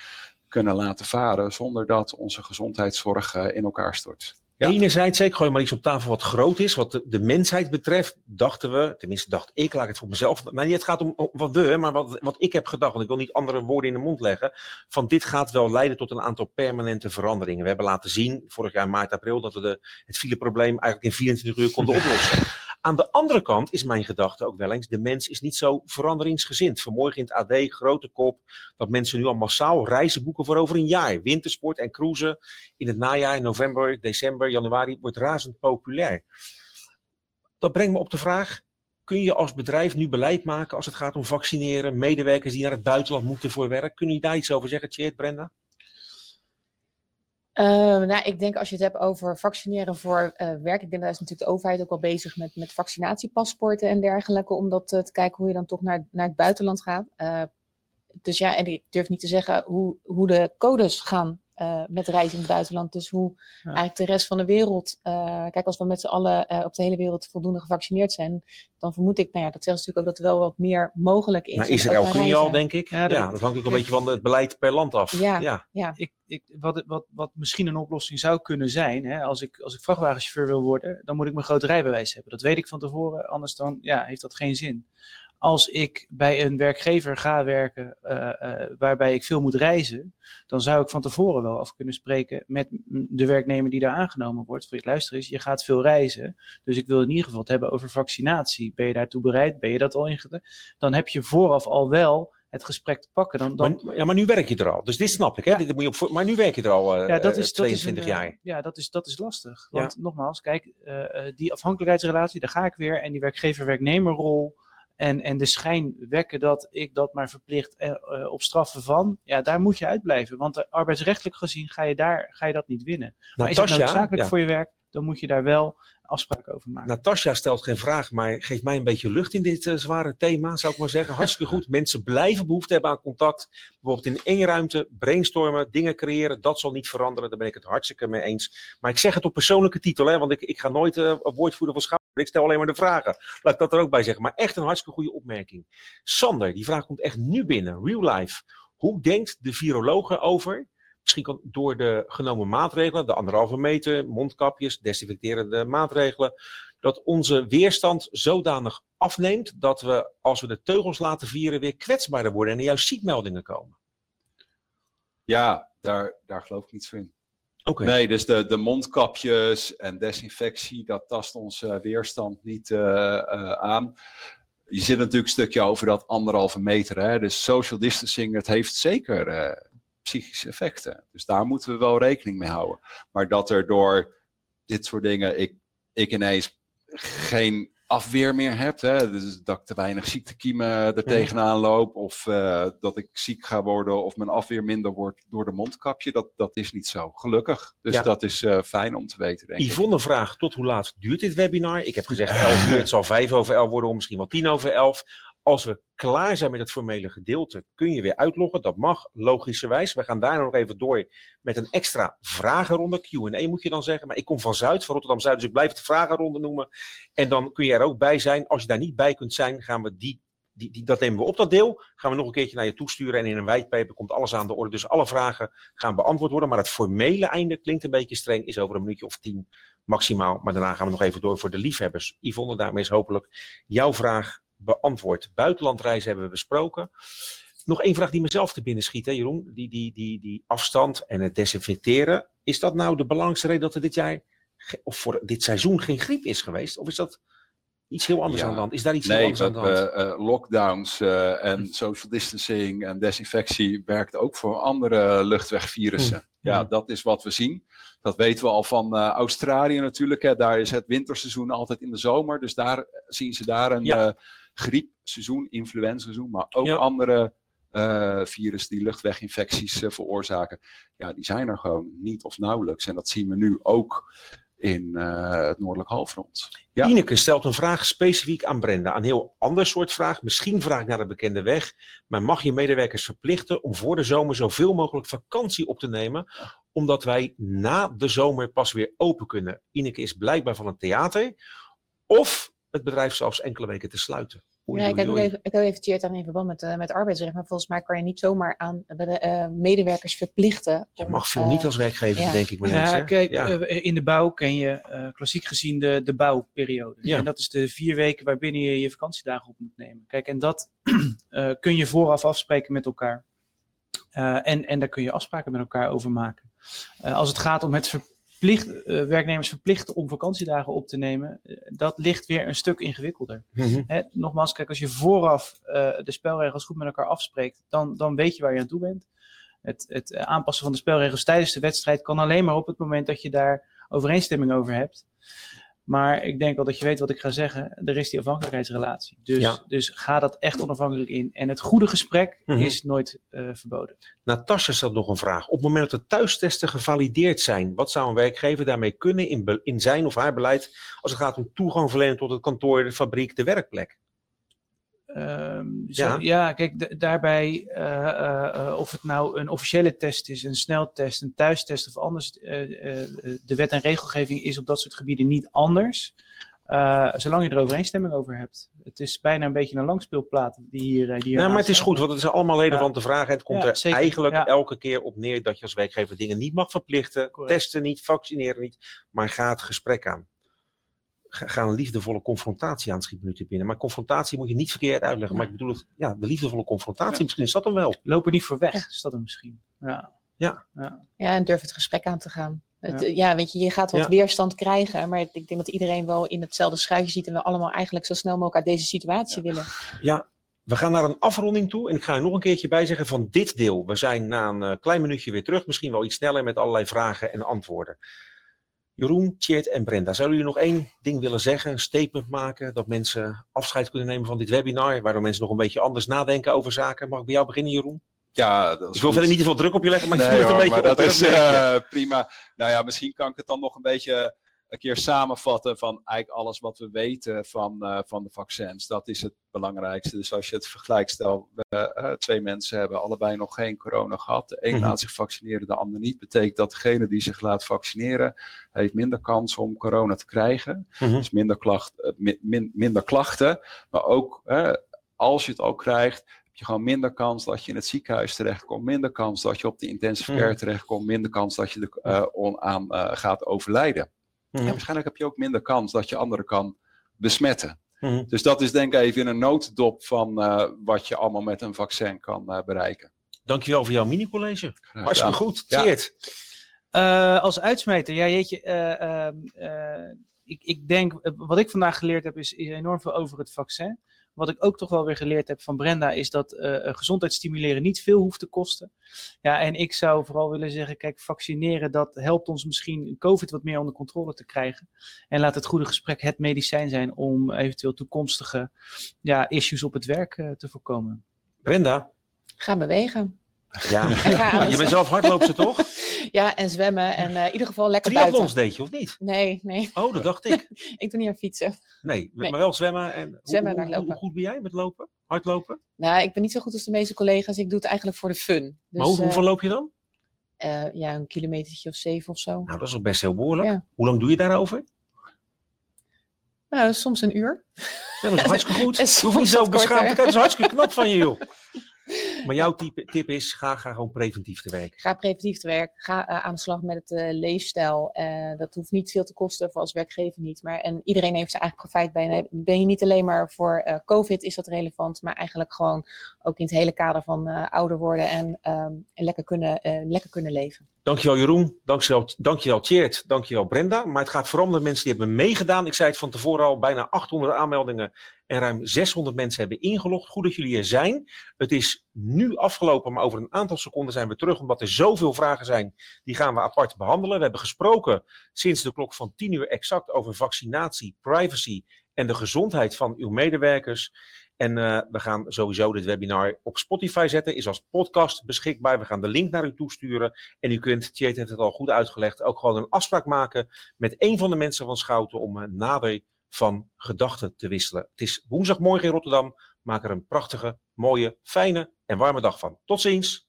kunnen laten varen zonder dat onze gezondheidszorg in elkaar stort. Ja. Enerzijds, ik gooi maar iets op tafel wat groot is, wat de, de, mensheid betreft, dachten we, tenminste dacht ik, laat ik het voor mezelf, maar niet, het gaat om, om wat we, maar wat, wat ik heb gedacht, want ik wil niet andere woorden in de mond leggen, van dit gaat wel leiden tot een aantal permanente veranderingen. We hebben laten zien, vorig jaar maart, april, dat we de, het fileprobleem eigenlijk in 24 uur konden oplossen. Aan de andere kant is mijn gedachte ook wel eens, de mens is niet zo veranderingsgezind. Vanmorgen in het AD, grote kop, dat mensen nu al massaal reizen boeken voor over een jaar. Wintersport en cruisen in het najaar, november, december, januari, wordt razend populair. Dat brengt me op de vraag, kun je als bedrijf nu beleid maken als het gaat om vaccineren, medewerkers die naar het buitenland moeten voor werk? Kun je daar iets over zeggen, Tjeerd, Brenda? Uh, nou, ik denk als je het hebt over vaccineren voor uh, werk, ik denk daar is natuurlijk de overheid ook wel bezig met, met vaccinatiepaspoorten en dergelijke, om dat uh, te kijken hoe je dan toch naar, naar het buitenland gaat. dus ja, en ik durf niet te zeggen hoe, hoe de codes gaan eh, met reizen in het buitenland. Dus hoe Ja. eigenlijk de rest van de wereld. eh, kijk, als we met z'n allen eh, op de hele wereld voldoende gevaccineerd zijn, dan vermoed ik, nou ja, dat zeggen ze natuurlijk ook dat er wel wat meer mogelijk is. Ook Israël kun je al, denk ik. Ja, Ja, dat- hangt ook een beetje van het beleid per land af. Ja. ja. Ja, ik, ik, wat, wat, wat misschien een oplossing zou kunnen zijn, hè, als, ik, als ik vrachtwagenchauffeur wil worden, dan moet ik mijn grote rijbewijs hebben. Dat weet ik van tevoren, anders dan ja, heeft dat geen zin. Als ik bij een werkgever ga werken eh, eh, waarbij ik veel moet reizen, dan zou ik van tevoren wel af kunnen spreken met de werknemer die daar aangenomen wordt. Van, luister eens, je gaat veel reizen, dus ik wil in ieder geval het hebben over vaccinatie. Ben je daartoe bereid? Ben je dat al ingedaan? Dan heb je vooraf al wel het gesprek te pakken. Dan, dan, Maar, ja, maar nu werk je er al. Dus dit snap ik. Hè? Ja. Dit moet je op, voor- maar nu werk je er al eh, Ja, dat is, dat is 22 een, eh, jaar. Ja, dat is, dat is lastig. Want nogmaals, kijk, die afhankelijkheidsrelatie, daar ga ik weer. En die werkgever-werknemerrol. En, en de schijn wekken dat ik dat maar verplicht eh, eh, op straffen van. Ja, daar moet je uitblijven. Want eh, arbeidsrechtelijk gezien ga je, daar, ga je dat niet winnen. Maar is het noodzakelijk ja. voor je werk, dan moet je daar wel afspraken over maken. Natasja stelt geen vraag, maar geeft mij een beetje lucht in dit zware thema, zou ik maar zeggen. Hartstikke goed. Mensen blijven behoefte hebben aan contact. Bijvoorbeeld in één ruimte, brainstormen, dingen creëren. Dat zal niet veranderen, daar ben ik het hartstikke mee eens. Maar ik zeg het op persoonlijke titel, hè, want ik, ik ga nooit een woordvoerder van. Ik stel alleen maar de vragen. Laat ik dat er ook bij zeggen. Maar echt een hartstikke goede opmerking. Sander, die vraag komt echt nu binnen, real life. Hoe denkt de viroloog erover? Misschien kan door de genomen maatregelen, de anderhalve meter, mondkapjes, desinfecterende maatregelen, dat onze weerstand zodanig afneemt dat we, als we de teugels laten vieren, weer kwetsbaarder worden en er juist ziekmeldingen komen. Ja, daar, daar geloof ik niets van Nee, dus de, de mondkapjes en desinfectie, dat tast onze weerstand niet eh, eh, aan. Je zit natuurlijk een stukje over dat anderhalve meter. Hè? Dus social distancing, het heeft zeker eh, psychische effecten. Dus daar moeten we wel rekening mee houden. Maar dat er door dit soort dingen, ik, ik ineens geen afweer meer heb. Hè? Dus dat ik te weinig ziektekiemen er tegenaan loop. Of eh, dat ik ziek ga worden of mijn afweer minder wordt door de mondkapje. Dat, dat is niet zo, gelukkig. Dus Ja. dat is eh, fijn om te weten, denk ik. Yvonne vraagt, tot hoe laat duurt dit webinar? Ik heb gezegd 11 uur, het zal 5 over 11 worden, of misschien wel 10 over 11. Als we klaar zijn met het formele gedeelte, kun je weer uitloggen. Dat mag, logischerwijs. We gaan daar nog even door met een extra vragenronde. Q&A moet je dan zeggen. Maar ik kom van Zuid, van Rotterdam-Zuid, dus ik blijf het vragenronde noemen. En dan kun je er ook bij zijn. Als je daar niet bij kunt zijn, gaan we die, die, die, dat nemen we op, dat deel. Gaan we nog een keertje naar je toesturen. En in een whitepaper komt alles aan de orde. Dus alle vragen gaan beantwoord worden. Maar het formele einde klinkt een beetje streng. Is over een minuutje of tien maximaal. Maar daarna gaan we nog even door voor de liefhebbers. Yvonne, daarmee is hopelijk jouw vraag beantwoord. Buitenlandreizen hebben we besproken. Nog één vraag die mezelf te binnen schiet, hè, Jeroen. Die, die, die, die afstand en het desinfecteren. Is dat nou de belangrijkste reden dat er dit jaar, of voor dit seizoen, geen griep is geweest? Of is dat iets heel anders Ja. aan de hand? Is daar iets heel Nee, anders aan de hand? eh, lockdowns eh, en social distancing en desinfectie werkt ook voor andere luchtwegvirussen. Hm. Ja, dat is wat we zien. Dat weten we al van eh, Australië natuurlijk. Hè. Daar is het winterseizoen altijd in de zomer. Dus daar zien ze daar een Ja. Griepseizoen, influenzaseizoen, maar ook Ja. andere eh virussen die luchtweginfecties eh, veroorzaken. Ja, die zijn er gewoon niet of nauwelijks. En dat zien we nu ook in eh, het noordelijk halfrond. Ja. Ineke stelt een vraag specifiek aan Brenda. Een heel ander soort vraag. Misschien vraag ik naar de bekende weg. Maar mag je medewerkers verplichten om voor de zomer zoveel mogelijk vakantie op te nemen? Omdat wij na de zomer pas weer open kunnen. Ineke is blijkbaar van een theater. Of het bedrijf zelfs enkele weken te sluiten. Oei, Ja, ik heb even, ik heb even aan in verband met, eh, met arbeidsrecht. Maar volgens mij kan je niet zomaar aan de, eh, medewerkers verplichten. Je om, mag veel eh, niet als werkgever, ja. denk ik. maar Ja, kijk, Ja. eh, in de bouw ken je eh, klassiek gezien de, de bouwperiode. Ja. En dat is de vier weken waarbinnen je je vakantiedagen op moet nemen. Kijk, en dat eh, kun je vooraf afspreken met elkaar. Eh, en, en daar kun je afspraken met elkaar over maken. Eh, als het gaat om het verplicht, eh, werknemers verplichten om vakantiedagen op te nemen, eh, dat ligt weer een stuk ingewikkelder. Mhm. Hè, nogmaals, kijk, als je vooraf eh, de spelregels goed met elkaar afspreekt, dan, dan weet je waar je aan toe bent. Het, het aanpassen van de spelregels tijdens de wedstrijd kan alleen maar op het moment dat je daar overeenstemming over hebt. Maar ik denk wel dat je weet wat ik ga zeggen. Er is die afhankelijkheidsrelatie. Dus, Ja. dus ga dat echt onafhankelijk in. En het goede gesprek Mhm. is nooit eh, verboden. Natasja stelt nog een vraag. Op het moment dat de thuistesten gevalideerd zijn, wat zou een werkgever daarmee kunnen in, in zijn of haar beleid als het gaat om toegang verlenen tot het kantoor, de fabriek, de werkplek? Ehm, zo- Ja. ja. kijk, d- daarbij, eh, eh, eh, of het nou een officiële test is, een sneltest, een thuistest of anders, de wet en regelgeving is op dat soort gebieden niet anders. Zolang je er overeenstemming over hebt. Het is bijna een beetje een langspeelplaat die hier. Die hier Nee, maar het is goed, want het zijn allemaal relevante vragen. Het komt Ja, er zeker. eigenlijk Ja. elke keer op neer dat je als werkgever dingen niet mag verplichten. Correct. Testen niet, vaccineren niet, maar ga het gesprek aan. Ga, ga een liefdevolle confrontatie aan, schiet me nu te binnen. Maar confrontatie moet je niet verkeerd uitleggen. Maar ik bedoel, het, ja, de liefdevolle confrontatie, Ja. misschien is dat dan wel. Loop er niet voor weg, is dat hem misschien. Ja. Ja. ja. Ja, en durf het gesprek aan te gaan. Het, Ja. ja. weet je, je gaat wat Ja. weerstand krijgen, maar ik denk dat iedereen wel in hetzelfde schuitje ziet en we allemaal eigenlijk zo snel mogelijk uit deze situatie willen. Ja, we gaan naar een afronding toe. En ik ga er nog een keertje bij zeggen van dit deel. We zijn na een eh, klein minuutje weer terug. Misschien wel iets sneller met allerlei vragen en antwoorden. Jeroen, Tjeerd en Brenda, zouden jullie nog één ding willen zeggen? Een statement maken? Dat mensen afscheid kunnen nemen van dit webinar? Waardoor mensen nog een beetje anders nadenken over zaken. Mag ik bij jou beginnen, Jeroen? Ja, dat is Ik wil goed. verder niet te veel druk op je leggen, maar je het een beetje maar op. dat is eh, prima. Nou ja, misschien kan ik het dan nog een beetje een keer samenvatten van eigenlijk alles wat we weten van, eh, van de vaccins. Dat is het belangrijkste. Dus als je het vergelijkt, stel we, eh, twee mensen hebben allebei nog geen corona gehad. De een Mhm. laat zich vaccineren, de ander niet. Betekent dat degene die zich laat vaccineren, heeft minder kans om corona te krijgen. Mhm. Dus minder, klacht, eh, mi- min- minder klachten. Maar ook als je het al krijgt, heb je gewoon minder kans dat je in het ziekenhuis terechtkomt. Minder kans dat je op de intensive care Mhm. terechtkomt. Minder kans dat je er eh, gaat overlijden. Mhm. En waarschijnlijk heb je ook minder kans dat je anderen kan besmetten. Mhm. Dus dat is denk ik even in een notendop van eh, wat je allemaal met een vaccin kan eh, bereiken. Dankjewel voor jouw mini-college. Hartstikke goed. Ja. Eh, als uitsmijter, ja jeetje, eh, ehm, eh, ik, ik denk, wat ik vandaag geleerd heb, is, is enorm veel over het vaccin. Wat ik ook toch wel weer geleerd heb van Brenda, is dat eh, gezondheid stimuleren niet veel hoeft te kosten. Ja, en ik zou vooral willen zeggen, kijk, vaccineren, dat helpt ons misschien COVID wat meer onder controle te krijgen. En laat het goede gesprek het medicijn zijn om eventueel toekomstige ja, issues op het werk eh, te voorkomen. Brenda. Ga bewegen. Ja. En Je bent zelf hardloopster, toch? Ja, en zwemmen en eh, in ieder geval lekker Triathlons buiten. deed je, of niet? Nee, nee, Oh, dat dacht ik. ik doe niet aan fietsen. Nee, Nee. maar wel zwemmen. En hoe- Zwemmen en hoe, hardlopen. hoe goed ben jij met lopen? Hardlopen? Nou, ik ben niet zo goed als de meeste collega's. Ik doe het eigenlijk voor de fun. Dus, maar hoe, eh, hoeveel loop je dan? eh, ja, een kilometertje of zeven of zo. Nou, dat is al best heel behoorlijk. Ja. Hoe lang doe je daarover? Nou, soms een uur. Ja, dat is hartstikke goed. En Je hoeft niet zo beschaamd te korter. kijken. Dat is hartstikke knap van je, joh. Maar jouw type, tip is, ga, ga gewoon preventief te werk. Ga preventief te werk. Ga eh, aan de slag met het eh, leefstijl. Eh, dat hoeft niet veel te kosten voor als werkgever niet. Maar en iedereen heeft er eigenlijk profijt bij. En ben je niet alleen maar voor COVID is dat relevant, maar eigenlijk gewoon ook in het hele kader van ouder worden en, ehm, en lekker, kunnen, lekker kunnen leven. Dankjewel Jeroen, dankjewel, dankjewel Tjeerd, dankjewel Brenda. Maar het gaat vooral om de mensen die hebben meegedaan. Ik zei het van tevoren al, bijna 800 aanmeldingen en ruim 600 mensen hebben ingelogd. Goed dat jullie er zijn. Het is nu afgelopen, maar over een aantal seconden zijn we terug. Omdat er zoveel vragen zijn, die gaan we apart behandelen. We hebben gesproken sinds de klok van 10 uur exact over vaccinatie, privacy en de gezondheid van uw medewerkers. En eh, we gaan sowieso dit webinar op Spotify zetten, is als podcast beschikbaar. We gaan de link naar u toesturen. En u kunt, Tjeerd heeft het al goed uitgelegd, ook gewoon een afspraak maken met een van de mensen van Schouten om een nader van gedachten te wisselen. Het is woensdagmorgen in Rotterdam. Maak er een prachtige, mooie, fijne en warme dag van. Tot ziens!